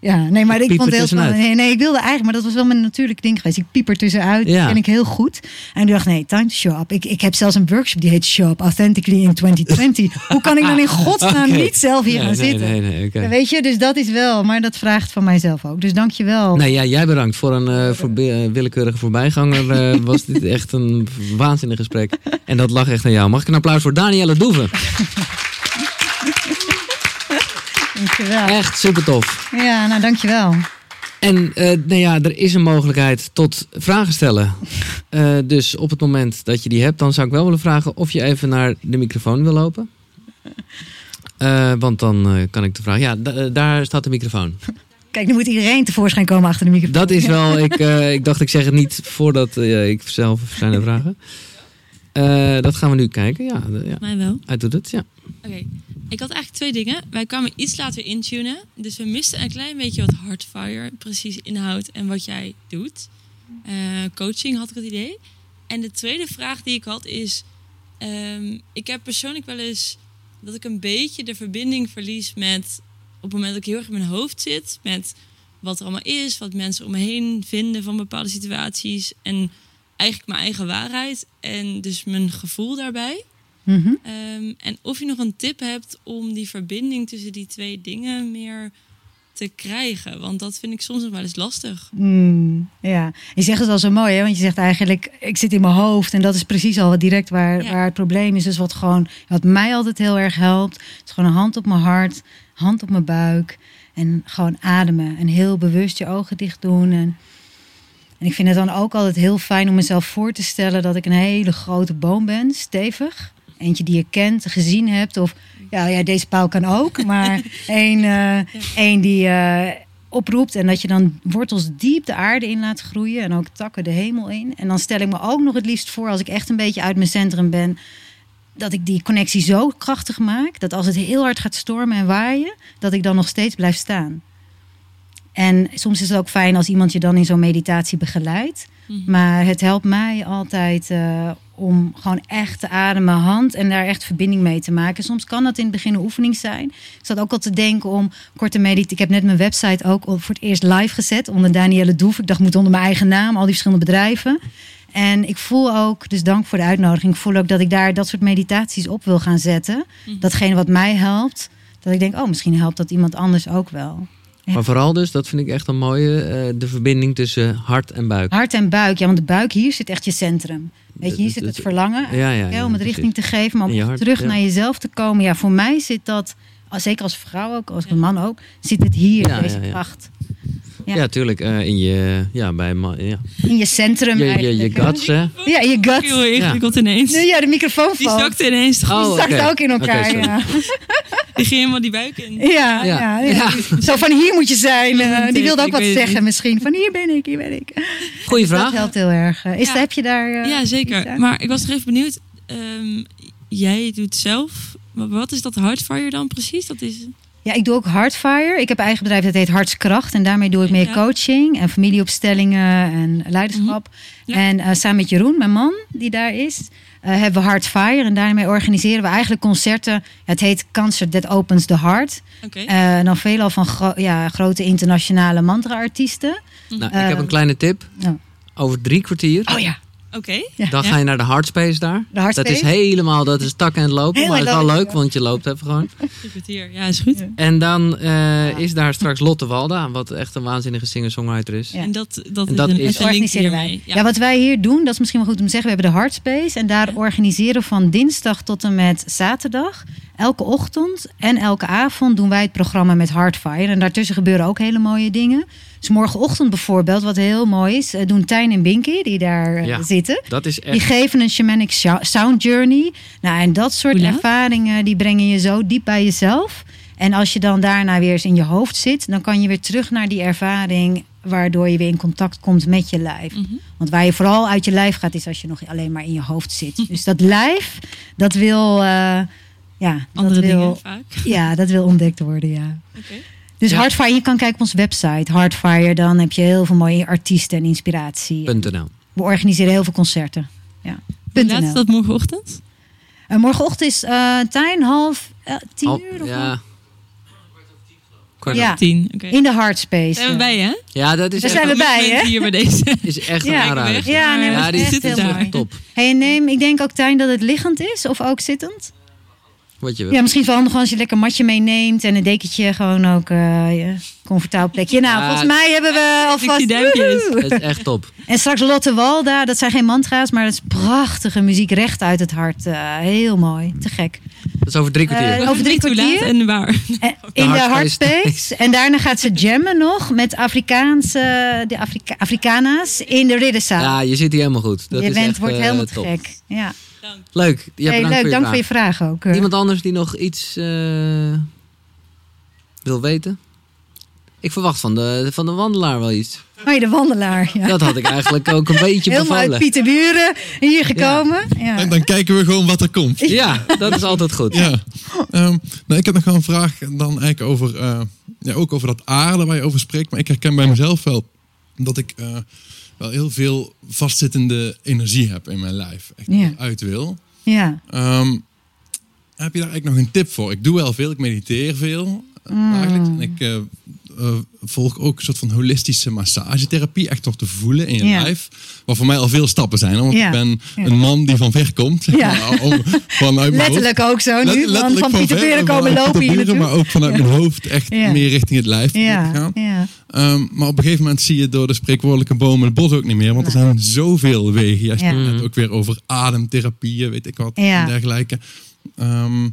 ja, nee, maar ik, vond het heel nee, nee, ik wilde eigenlijk, maar dat was wel mijn natuurlijke ding geweest. Ik pieper tussenuit, ja. ken ik heel goed. En ik dacht, nee, time to show up. Ik, ik heb zelfs een workshop die heet Show Up Authentically in 2020. *laughs* Hoe kan ik dan in godsnaam niet zelf hier gaan nee, zitten? Nee, okay. Weet je, dus dat is wel, maar dat vraagt van mijzelf ook. Dus dank je wel. Nee, ja, jij bedankt voor een uh, voor, willekeurige voorbijganger. Was dit echt een waanzinnig gesprek. En dat lag echt aan jou. Mag ik een applaus voor Danielle Doeven? dankjewel. Echt super tof. Ja, nou dankjewel. En uh, nou ja, er is een mogelijkheid tot vragen stellen. Uh, dus op het moment dat je die hebt, dan zou ik wel willen vragen of je even naar de microfoon wil lopen. Uh, want dan kan ik de vraag. Ja, daar staat de microfoon. Kijk, nu moet iedereen tevoorschijn komen achter de microfoon. Dat is wel, *laughs* ik, uh, ik dacht ik zeg het niet voordat uh, ik zelf zijn de vragen. Eh, dat gaan we nu kijken. Ja, ja. Mij wel. Hij doet het, ja. Oké, ik had eigenlijk twee dingen. Wij kwamen iets later intunen, dus we misten een klein beetje wat Hardfire precies inhoudt en wat jij doet. Uh, coaching had ik het idee. En de tweede vraag die ik had is, um, ik heb persoonlijk wel eens dat ik een beetje de verbinding verlies met op het moment dat ik heel erg in mijn hoofd zit met wat er allemaal is, wat mensen om me heen vinden van bepaalde situaties en eigenlijk mijn eigen waarheid en dus mijn gevoel daarbij. Mhm. Um, en of je nog een tip hebt om die verbinding tussen die twee dingen meer te krijgen. Want dat vind ik soms nog wel eens lastig. Mm, ja, je zegt het al zo mooi, hè? want je zegt eigenlijk, ik zit in mijn hoofd en dat is precies al direct waar, Ja. waar het probleem is. Dus wat gewoon, wat mij altijd heel erg helpt, is gewoon een hand op mijn hart, hand op mijn buik en gewoon ademen en heel bewust je ogen dicht doen. En, en ik vind het dan ook altijd heel fijn om mezelf voor te stellen dat ik een hele grote boom ben, stevig. Eentje die je kent, gezien hebt. Of ja, ja deze paal kan ook. *laughs* Maar één, één die eh, oproept. En dat je dan wortels diep de aarde in laat groeien. En ook takken de hemel in. En dan stel ik me ook nog het liefst voor, als ik echt een beetje uit mijn centrum ben. Dat ik die connectie zo krachtig maak. Dat als het heel hard gaat stormen en waaien. Dat ik dan nog steeds blijf staan. En soms is het ook fijn als iemand je dan in zo'n meditatie begeleidt. Mhm. Maar het helpt mij altijd eh, om gewoon echt te ademen, hand en daar echt verbinding mee te maken. Soms kan dat in het begin een oefening zijn. Ik zat ook al te denken om korte meditatie. Ik heb net mijn website ook voor het eerst live gezet onder Danielle Doef. Ik dacht, moet onder mijn eigen naam, al die verschillende bedrijven. En ik voel ook, dus dank voor de uitnodiging, ik voel ook dat ik daar dat soort meditaties op wil gaan zetten. Mhm. Datgene wat mij helpt, dat ik denk, oh, misschien helpt dat iemand anders ook wel. Maar vooral dus, dat vind ik echt een mooie, eh, de verbinding tussen hart en buik. Hart en buik, ja, want de buik hier zit echt je centrum. Weet je, hier zit het verlangen. Ja, ja, Ja, om het richting te geven, maar om hart, terug ja. naar jezelf te komen. Ja, voor mij zit dat, als- zeker als vrouw ook, als een man ook, zit het hier, Ja, deze ja, ja. kracht. Ja, Ja. tuurlijk. eh, in je, ja, bij ma- ja. In je centrum je, je, je eigenlijk. guts, hè? Ja, je gut. Heel ingewikkeld ineens. Nee, ja, de microfoon Die valt. zakte ineens. Oh, Die zakt oké. ook in elkaar, ja. Die ging helemaal die buik in. Ja, ja, Ja. ja. Zo van hier moet je zijn. eh, die wilde ook wat zeggen misschien. Van hier ben ik, hier ben ik. Goeie Dat vraag. helpt heel erg. Eh, Is, Ja. Heb je daar... Ja, zeker. Maar ik was nog even benieuwd. ehm, jij doet zelf. maar Wat is dat Hardfire dan precies? Dat is. Ja, ik doe ook Hardfire. Ik heb een eigen bedrijf dat heet Hartskracht. En daarmee doe ik meer Ja. coaching en familieopstellingen en leiderschap. Ja. En eh, samen met Jeroen, mijn man, die daar is, eh, hebben we Hardfire. En daarmee organiseren we eigenlijk concerten. Het heet Concert That Opens the Heart. Oké. Eh dan veelal van gro- ja, grote internationale mantra-artiesten. Nou, ik heb een kleine tip. ja. Over drie kwartier, Oh ja, Oké. ja. dan ga je naar de Hardspace daar. de Hardspace. Dat is helemaal, dat is takken en lopen. Heel maar het is wel leuk, want je loopt even gewoon. *laughs* Ja, is goed. En dan eh, is daar straks Lotte Walda, wat echt een waanzinnige singer-songwriter is. Ja. En dat, dat En is dat een, is- een organiseren wij. Ja. wat wij hier doen, dat is misschien wel goed om te zeggen. We hebben de Hardspace. En daar organiseren van dinsdag tot en met zaterdag. Elke ochtend en elke avond doen wij het programma met Hardfire. En daartussen gebeuren ook hele mooie dingen. Dus morgenochtend bijvoorbeeld, wat heel mooi is, eh, doen Tijn en Binky, die daar eh, Ja. zitten. Dat is Die echt... geven een shamanic sou- sound journey. Nou, en dat soort ervaringen, die brengen je zo diep bij jezelf. En als je dan daarna weer eens in je hoofd zit, dan kan je weer terug naar die ervaring, waardoor je weer in contact komt met je lijf. Mhm. Want waar je vooral uit je lijf gaat, is als je nog alleen maar in je hoofd zit. *laughs* Dus dat lijf, dat wil, eh, ja, Andere dat wil, dingen vaak. *laughs* ja, dat wil ontdekt worden, ja. Oké. Dus Ja. Hardfire, je kan kijken op onze website, Hardfire. Dan heb je heel veel mooie artiesten en inspiratie. .nl. We organiseren heel veel concerten. Ja. Hoe laat .nl. is dat morgenochtend? En morgenochtend is eh Tijn half eh, tien Al- uur of ja. Kwart Ja. over- Tien. Oké. in de Hardspace. Zijn we bij, hè? Ja, dat is Daar echt, zijn we bij, hè? Hier bij deze. *laughs* is echt een Ja, aanrader. Ja, nee, maar Ja, die is echt zit heel daar. top. Hey, neem, ik denk ook Tijn dat het liggend is of ook zittend. Wat je wil. Ja, misschien is het wel handig als je lekker een matje meeneemt en een dekentje gewoon ook eh je comfortabel plekje. Nou, Ja. volgens mij hebben we Ik alvast. Het is echt top. En straks Lotte Walda, dat zijn geen mantra's, maar dat is prachtige muziek recht uit het hart. Eh, heel mooi, te gek. Dat is over drie kwartier. Eh, over drie kwartier. en waar? *laughs* In de Hardspace. En daarna gaat ze jammen nog met Afrikaanse, de Afrika Afrikana's in de Ridderzaal. ja, je zit hier helemaal goed. Dat je is bent, echt, wordt eh, helemaal te top. gek. Ja. Dank. Leuk. Je hebt Hey, bedankt leuk, voor je dank vraag. voor je vraag ook. eh. Iemand anders die nog iets eh, wil weten? Ik verwacht van de, van de wandelaar wel iets. Oh, je de wandelaar. Ja. Dat had ik eigenlijk ook een beetje *laughs* Helemaal uit bevallen. Pieterburen hier gekomen. Ja. En dan kijken we gewoon wat er komt. Ja, dat is altijd goed. Ja. Ehm, nou, ik heb nog wel een vraag dan eigenlijk over, eh, ja, ook over dat aarde waar je over spreekt. Maar ik herken bij mezelf wel dat ik eh, wel heel veel vastzitten energie heb in mijn lijf. Echt Ja. uit wil. Ja. Ehm, heb je daar eigenlijk nog een tip voor? Ik doe wel veel, ik mediteer veel. Mm. Eigenlijk. En ik eh, eh, volg ook een soort van holistische massagetherapie. Echt nog te voelen in je lijf. Wat voor mij al veel stappen zijn. Want Ja. ik ben een man die van ver komt. Ja. *laughs* om- vanuit. Letterlijk ook zo nu. Let- van ver, komen lopen hier. Maar ook vanuit mijn hoofd echt meer richting het lijf gaan. ja. Ehm, maar op een gegeven moment zie je door de spreekwoordelijke bomen het bos ook niet meer. Want er zijn zoveel wegen. Jij spreekt Ja. net ook weer over ademtherapieën, weet ik wat, Ja. en dergelijke. Ehm,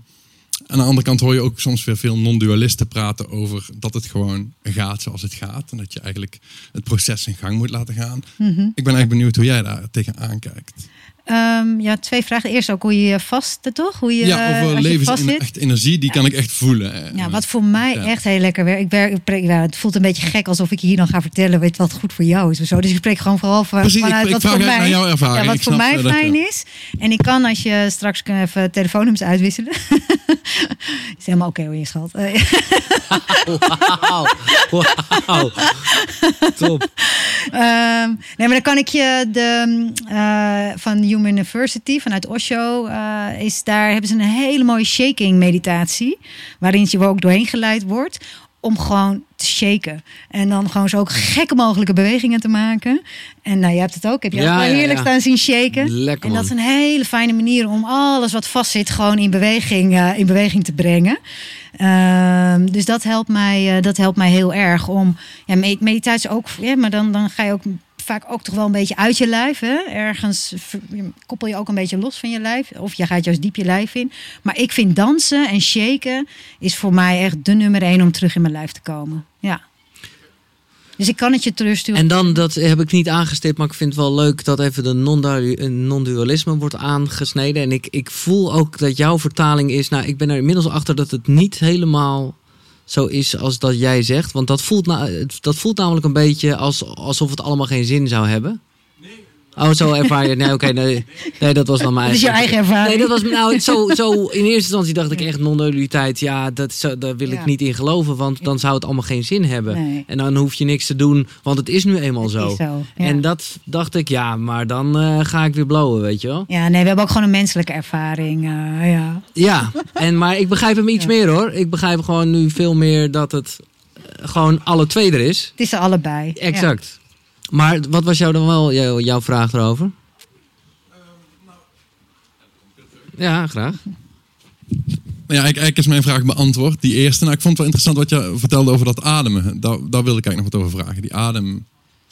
aan de andere kant hoor je ook soms weer veel non-dualisten praten over dat het gewoon gaat zoals het gaat. En dat je eigenlijk het proces in gang moet laten gaan. Mhm. Ik ben eigenlijk benieuwd hoe jij daar tegenaan kijkt. Ehm, ja, twee vragen. Eerst ook hoe je vast, toch? Hoe je, ja, eh, over als je levens echt energie, die kan ik echt voelen. eh, Ja, wat voor mij Ja. echt heel lekker werkt. Ik werk, ik ja, het voelt een beetje gek alsof ik hier dan ga vertellen weet wat goed voor jou is of zo. Dus ik spreek gewoon vooral van, Precies, vanuit ik wat voor mij, jouw ervaring. Ja, wat Ik voor mij eh, dat fijn je- is. En ik kan als je straks kan even telefoonnummers uitwisselen. *laughs* is helemaal oké hoor, je schat. Eh, Wauw. *laughs* Wauw. Top. Ehm, nee, maar dan kan ik je de eh, van Human University vanuit Osho eh, is daar hebben ze een hele mooie shaking meditatie waarin je ook doorheen geleid wordt om gewoon te shaken en dan gewoon zo ook gekke mogelijke bewegingen te maken. En nou, je hebt het ook. Heb je Ja, ook wel ja, heerlijk ja. staan zien shaken? Lekker, en dat is een hele fijne manier om alles wat vastzit gewoon in beweging, eh, in beweging te brengen. Ehm, dus dat helpt mij, eh, dat helpt mij heel erg om ja, me- meditatie ook, ja, maar dan, dan ga je ook vaak ook toch wel een beetje uit je lijf. Hè? Ergens koppel je ook een beetje los van je lijf. Of je gaat juist diep je lijf in. Maar ik vind dansen en shaken is voor mij echt de nummer één om terug in mijn lijf te komen. Ja. Dus ik kan het je terugsturen. En dan, dat heb ik niet aangestipt, maar ik vind het wel leuk dat even de eh, non-dualisme wordt aangesneden. En ik, ik voel ook dat jouw vertaling is, nou ik ben er inmiddels achter dat het niet helemaal zo is als dat jij zegt. Want dat voelt, na, dat voelt namelijk een beetje als, alsof het allemaal geen zin zou hebben. Oh, zo ervaar je het. Nee, oké, nee, nee, dat was dan mijn Dat is je eigen ervaring. Nee, dat was nou zo, zo. In eerste instantie dacht ik echt non-dualiteit. Ja, dat, zo- daar wil ik niet in geloven, want dan zou het allemaal geen zin hebben. Nee. En dan hoef je niks te doen, want het is nu eenmaal Het zo. is zo, ja. En dat dacht ik, ja, maar dan eh, ga ik weer blowen, weet je wel. Ja, nee, we hebben ook gewoon een menselijke ervaring. eh, ja. Ja, en, maar ik begrijp hem iets Ja. meer hoor. Ik begrijp gewoon nu veel meer dat het eh, gewoon alle twee er is. Het is er allebei. Exact. Maar wat was jou dan wel jouw, vraag erover? Ja, graag. Ja, eigenlijk, is mijn vraag beantwoord. Die eerste. Nou, ik vond het wel interessant wat je vertelde over dat ademen. Daar, daar wilde ik eigenlijk nog wat over vragen. Die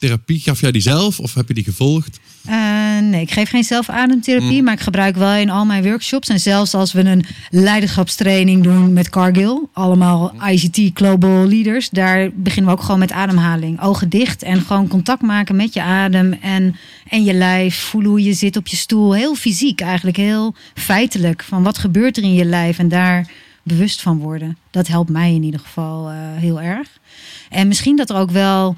ademtherapie, gaf jij die zelf of heb je die gevolgd? Eh, nee, ik geef geen zelfademtherapie, Mm. maar ik gebruik wel in al mijn workshops. En zelfs als we een leiderschapstraining doen met Cargill, allemaal ICT Global Leaders, daar beginnen we ook gewoon met ademhaling. Ogen dicht en gewoon contact maken met je adem en, en je lijf. Voelen hoe je zit op je stoel. Heel fysiek eigenlijk, heel feitelijk. Van wat gebeurt er in je lijf en daar bewust van worden. Dat helpt mij in ieder geval eh, heel erg. En misschien dat er ook wel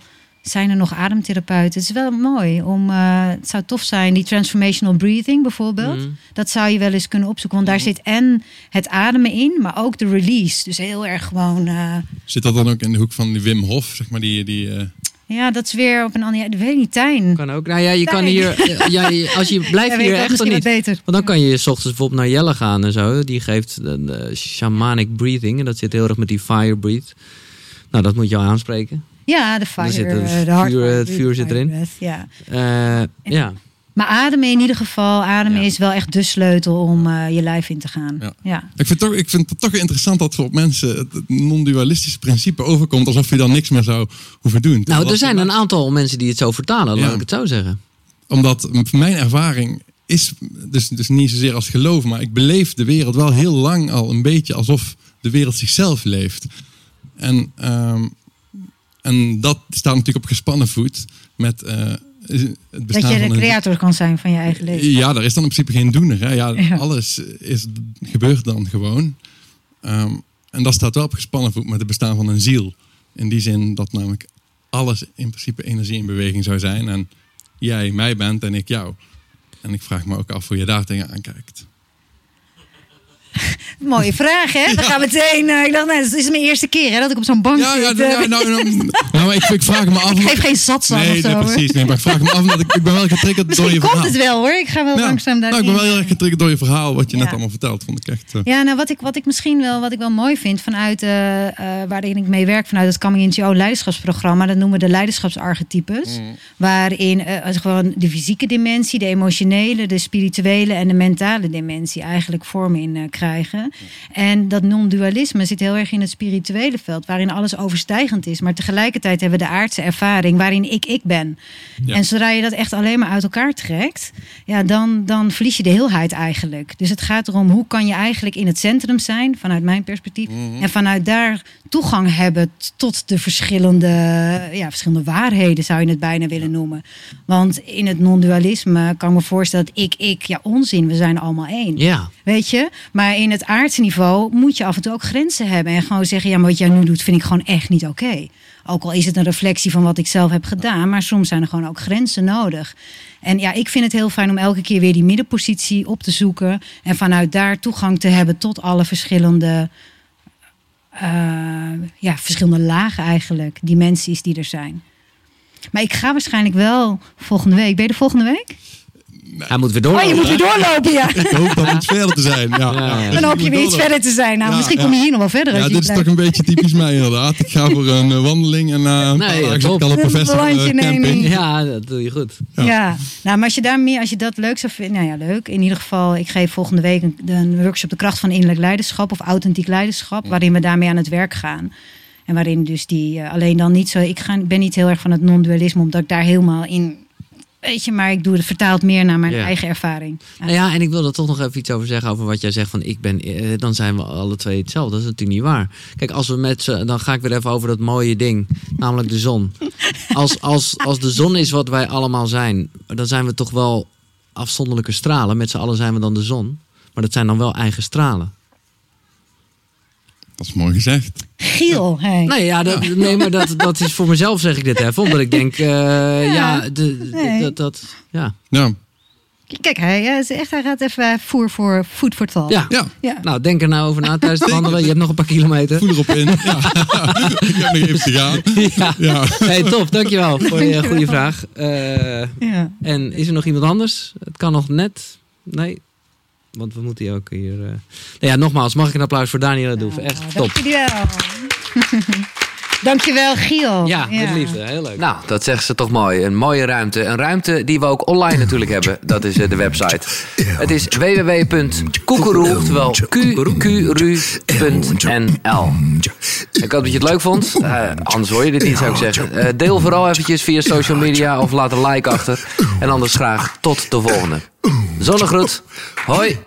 zijn er nog ademtherapeuten. Het is wel mooi om. eh, het zou tof zijn, die transformational breathing bijvoorbeeld. Mhm. Dat zou je wel eens kunnen opzoeken. Want daar zit en het ademen in, maar ook de release. Dus heel erg gewoon. eh, Zit dat dan ook in de hoek van die Wim Hof, zeg maar, die... die eh, ja, dat is weer op een andere. Ja, dat weet ik niet, Tijn. Kan ook. Nou ja, je kan hier. *laughs* Ja, als je blijft hier echt niet. beter. Want dan kan je 's ochtends bijvoorbeeld naar Jelle gaan en zo. Die geeft de, de shamanic breathing. En dat zit heel erg met die fire breath. Nou, dat moet je al aanspreken. Ja, de fire. zit het eh, de hard vuur, het vuur zit erin. breath, Ja. Eh, ja. Maar ademen in ieder geval. Ademen Ja. is wel echt de sleutel om eh, je lijf in te gaan. Ja. ja. ik, vind toch, ik vind het toch interessant dat voor op mensen het non-dualistische principe overkomt. Alsof je dan niks meer zou hoeven doen. Terwijl Nou, er zijn een aantal mensen die het zo vertalen. Laat ik het zo zeggen. Omdat mijn ervaring is dus, dus niet zozeer als geloof, maar ik beleef de wereld wel heel lang al een beetje alsof de wereld zichzelf leeft. En, ehm, en dat staat natuurlijk op gespannen voet met eh, het Dat bestaan je de van een- creator kan zijn van je eigen leven. Ja, daar is dan in principe geen doener. Hè? Ja, Ja. Alles is, gebeurt dan gewoon. Ehm, en dat staat wel op gespannen voet met het bestaan van een ziel. In die zin dat namelijk alles in principe energie in beweging zou zijn. En jij mij bent en ik jou. En ik vraag me ook af hoe je daar tegenaan kijkt. *laughs* Mooie vraag, hè? We gaan meteen. Uh, ik dacht, nou, het is mijn eerste keer hè, dat ik op zo'n bank ja, zit. Ja, ja, nou, nou, nou ik, ik, vraag me *laughs* af. Ik geef geen satsang nee, of zo. Nee, precies. Nee, maar ik vraag me af, ik, ik ben wel getriggerd door je komt verhaal. het wel hoor. Ik ga wel ja, langzaam daarin. Nou, ik ben wel heel erg getriggerd door je verhaal, wat je net allemaal vertelt. Vond ik echt. Uh... Ja, nou, wat ik, wat ik misschien wel, wat ik wel mooi vind vanuit uh, waarin ik mee werk, vanuit het Coming Into Your leiderschapsprogramma, dat noemen we de leiderschapsarchetypes. Mm. Waarin gewoon de fysieke dimensie, de emotionele, de spirituele en de mentale dimensie eigenlijk vorm in krijgen. En dat non-dualisme zit heel erg in het spirituele veld, waarin alles overstijgend is. Maar tegelijkertijd hebben we de aardse ervaring waarin ik ik ben. Ja. En zodra je dat echt alleen maar uit elkaar trekt, ja, dan, dan verlies je de heelheid eigenlijk. Dus het gaat erom hoe kan je eigenlijk in het centrum zijn, vanuit mijn perspectief. Mm -hmm. En vanuit daar toegang hebben tot de verschillende, ja, verschillende waarheden, zou je het bijna willen noemen. Want in het non-dualisme kan ik me voorstellen dat ik, ik, ja, onzin, we zijn allemaal één. Ja. Weet je? Maar in het aardse niveau moet je af en toe ook grenzen hebben. En gewoon zeggen, ja, maar wat jij nu doet, vind ik gewoon echt niet oké. Ook al is het een reflectie van wat ik zelf heb gedaan, maar soms zijn er gewoon ook grenzen nodig. En ja, ik vind het heel fijn om elke keer weer die middenpositie op te zoeken. En vanuit daar toegang te hebben tot alle verschillende, uh, ja, verschillende lagen eigenlijk, dimensies die er zijn. Maar ik ga waarschijnlijk wel volgende week. Ben je er volgende week? Hij moet weer doorlopen. Oh, je moet weer doorlopen, ja. Ik hoop dan iets verder te zijn. Ja. Ja, ja. Dan hoop je weer iets verder te zijn. Nou, Ja, misschien ja. kom je hier nog wel verder. Ja, dit is blijft. toch een beetje typisch mij inderdaad. Ik ga voor een eh, wandeling en een Nee, paar ja, dagen zit ik al op Een professor eh, camping. Ja, dat doe je goed. Ja. nou, maar als je daar meer, als je dat leuk zou vinden, nou ja, leuk. In ieder geval, ik geef volgende week een, een workshop de kracht van innerlijk leiderschap of authentiek leiderschap, waarin we daarmee aan het werk gaan. En waarin dus die eh, alleen dan niet zo, ik ga, ben niet heel erg van het non-dualisme, omdat ik daar helemaal in, weet je, maar ik doe het vertaald meer naar mijn eigen ervaring. Ja. Nou ja, en ik wil er toch nog even iets over zeggen over wat jij zegt van ik ben, eh, dan zijn we alle twee hetzelfde. Dat is natuurlijk niet waar. Kijk, als we met z'n, dan ga ik weer even over dat mooie ding, namelijk de zon. Als, als, als de zon is wat wij allemaal zijn, dan zijn we toch wel afzonderlijke stralen. Met z'n allen zijn we dan de zon. Maar dat zijn dan wel eigen stralen. Dat is mooi gezegd. Giel, hey. Nee, ja, dat, nee maar dat, dat is voor mezelf zeg ik dit even. Omdat ik denk, eh, ja, de, de- Nee. dat, dat, ja. Ja, Kijk, hij, is echt, hij gaat even voer voor food for thought. ja. ja. Ja. Nou, denk er nou over na tijdens het wandelen. Je hebt nog een paar kilometer. voel erop in. Ja. ik heb nog even te gaan. Ja. Ja. Hey, top, dankjewel voor je goede vraag. Eh, Ja. en is er nog iemand anders? Het kan nog net. Nee, want we moeten hier ook hier. eh Nou ja, nogmaals, mag ik een applaus voor Daniel Doef? Echt top. Dank jullie wel. *laughs* Dankjewel, Giel. Ja, met liefde. Heel leuk. Nou, dat zegt ze toch mooi. Een mooie ruimte. Een ruimte die we ook online natuurlijk hebben. Dat is eh, de website. Het is www.koekeroe, oftewel qqru.nl. Ik hoop dat je het leuk vond. Eh, anders hoor je dit niet, zou ik zeggen. Eh, deel vooral eventjes via social media of laat een like achter. En anders graag tot de volgende. Zonnegroet. Hoi.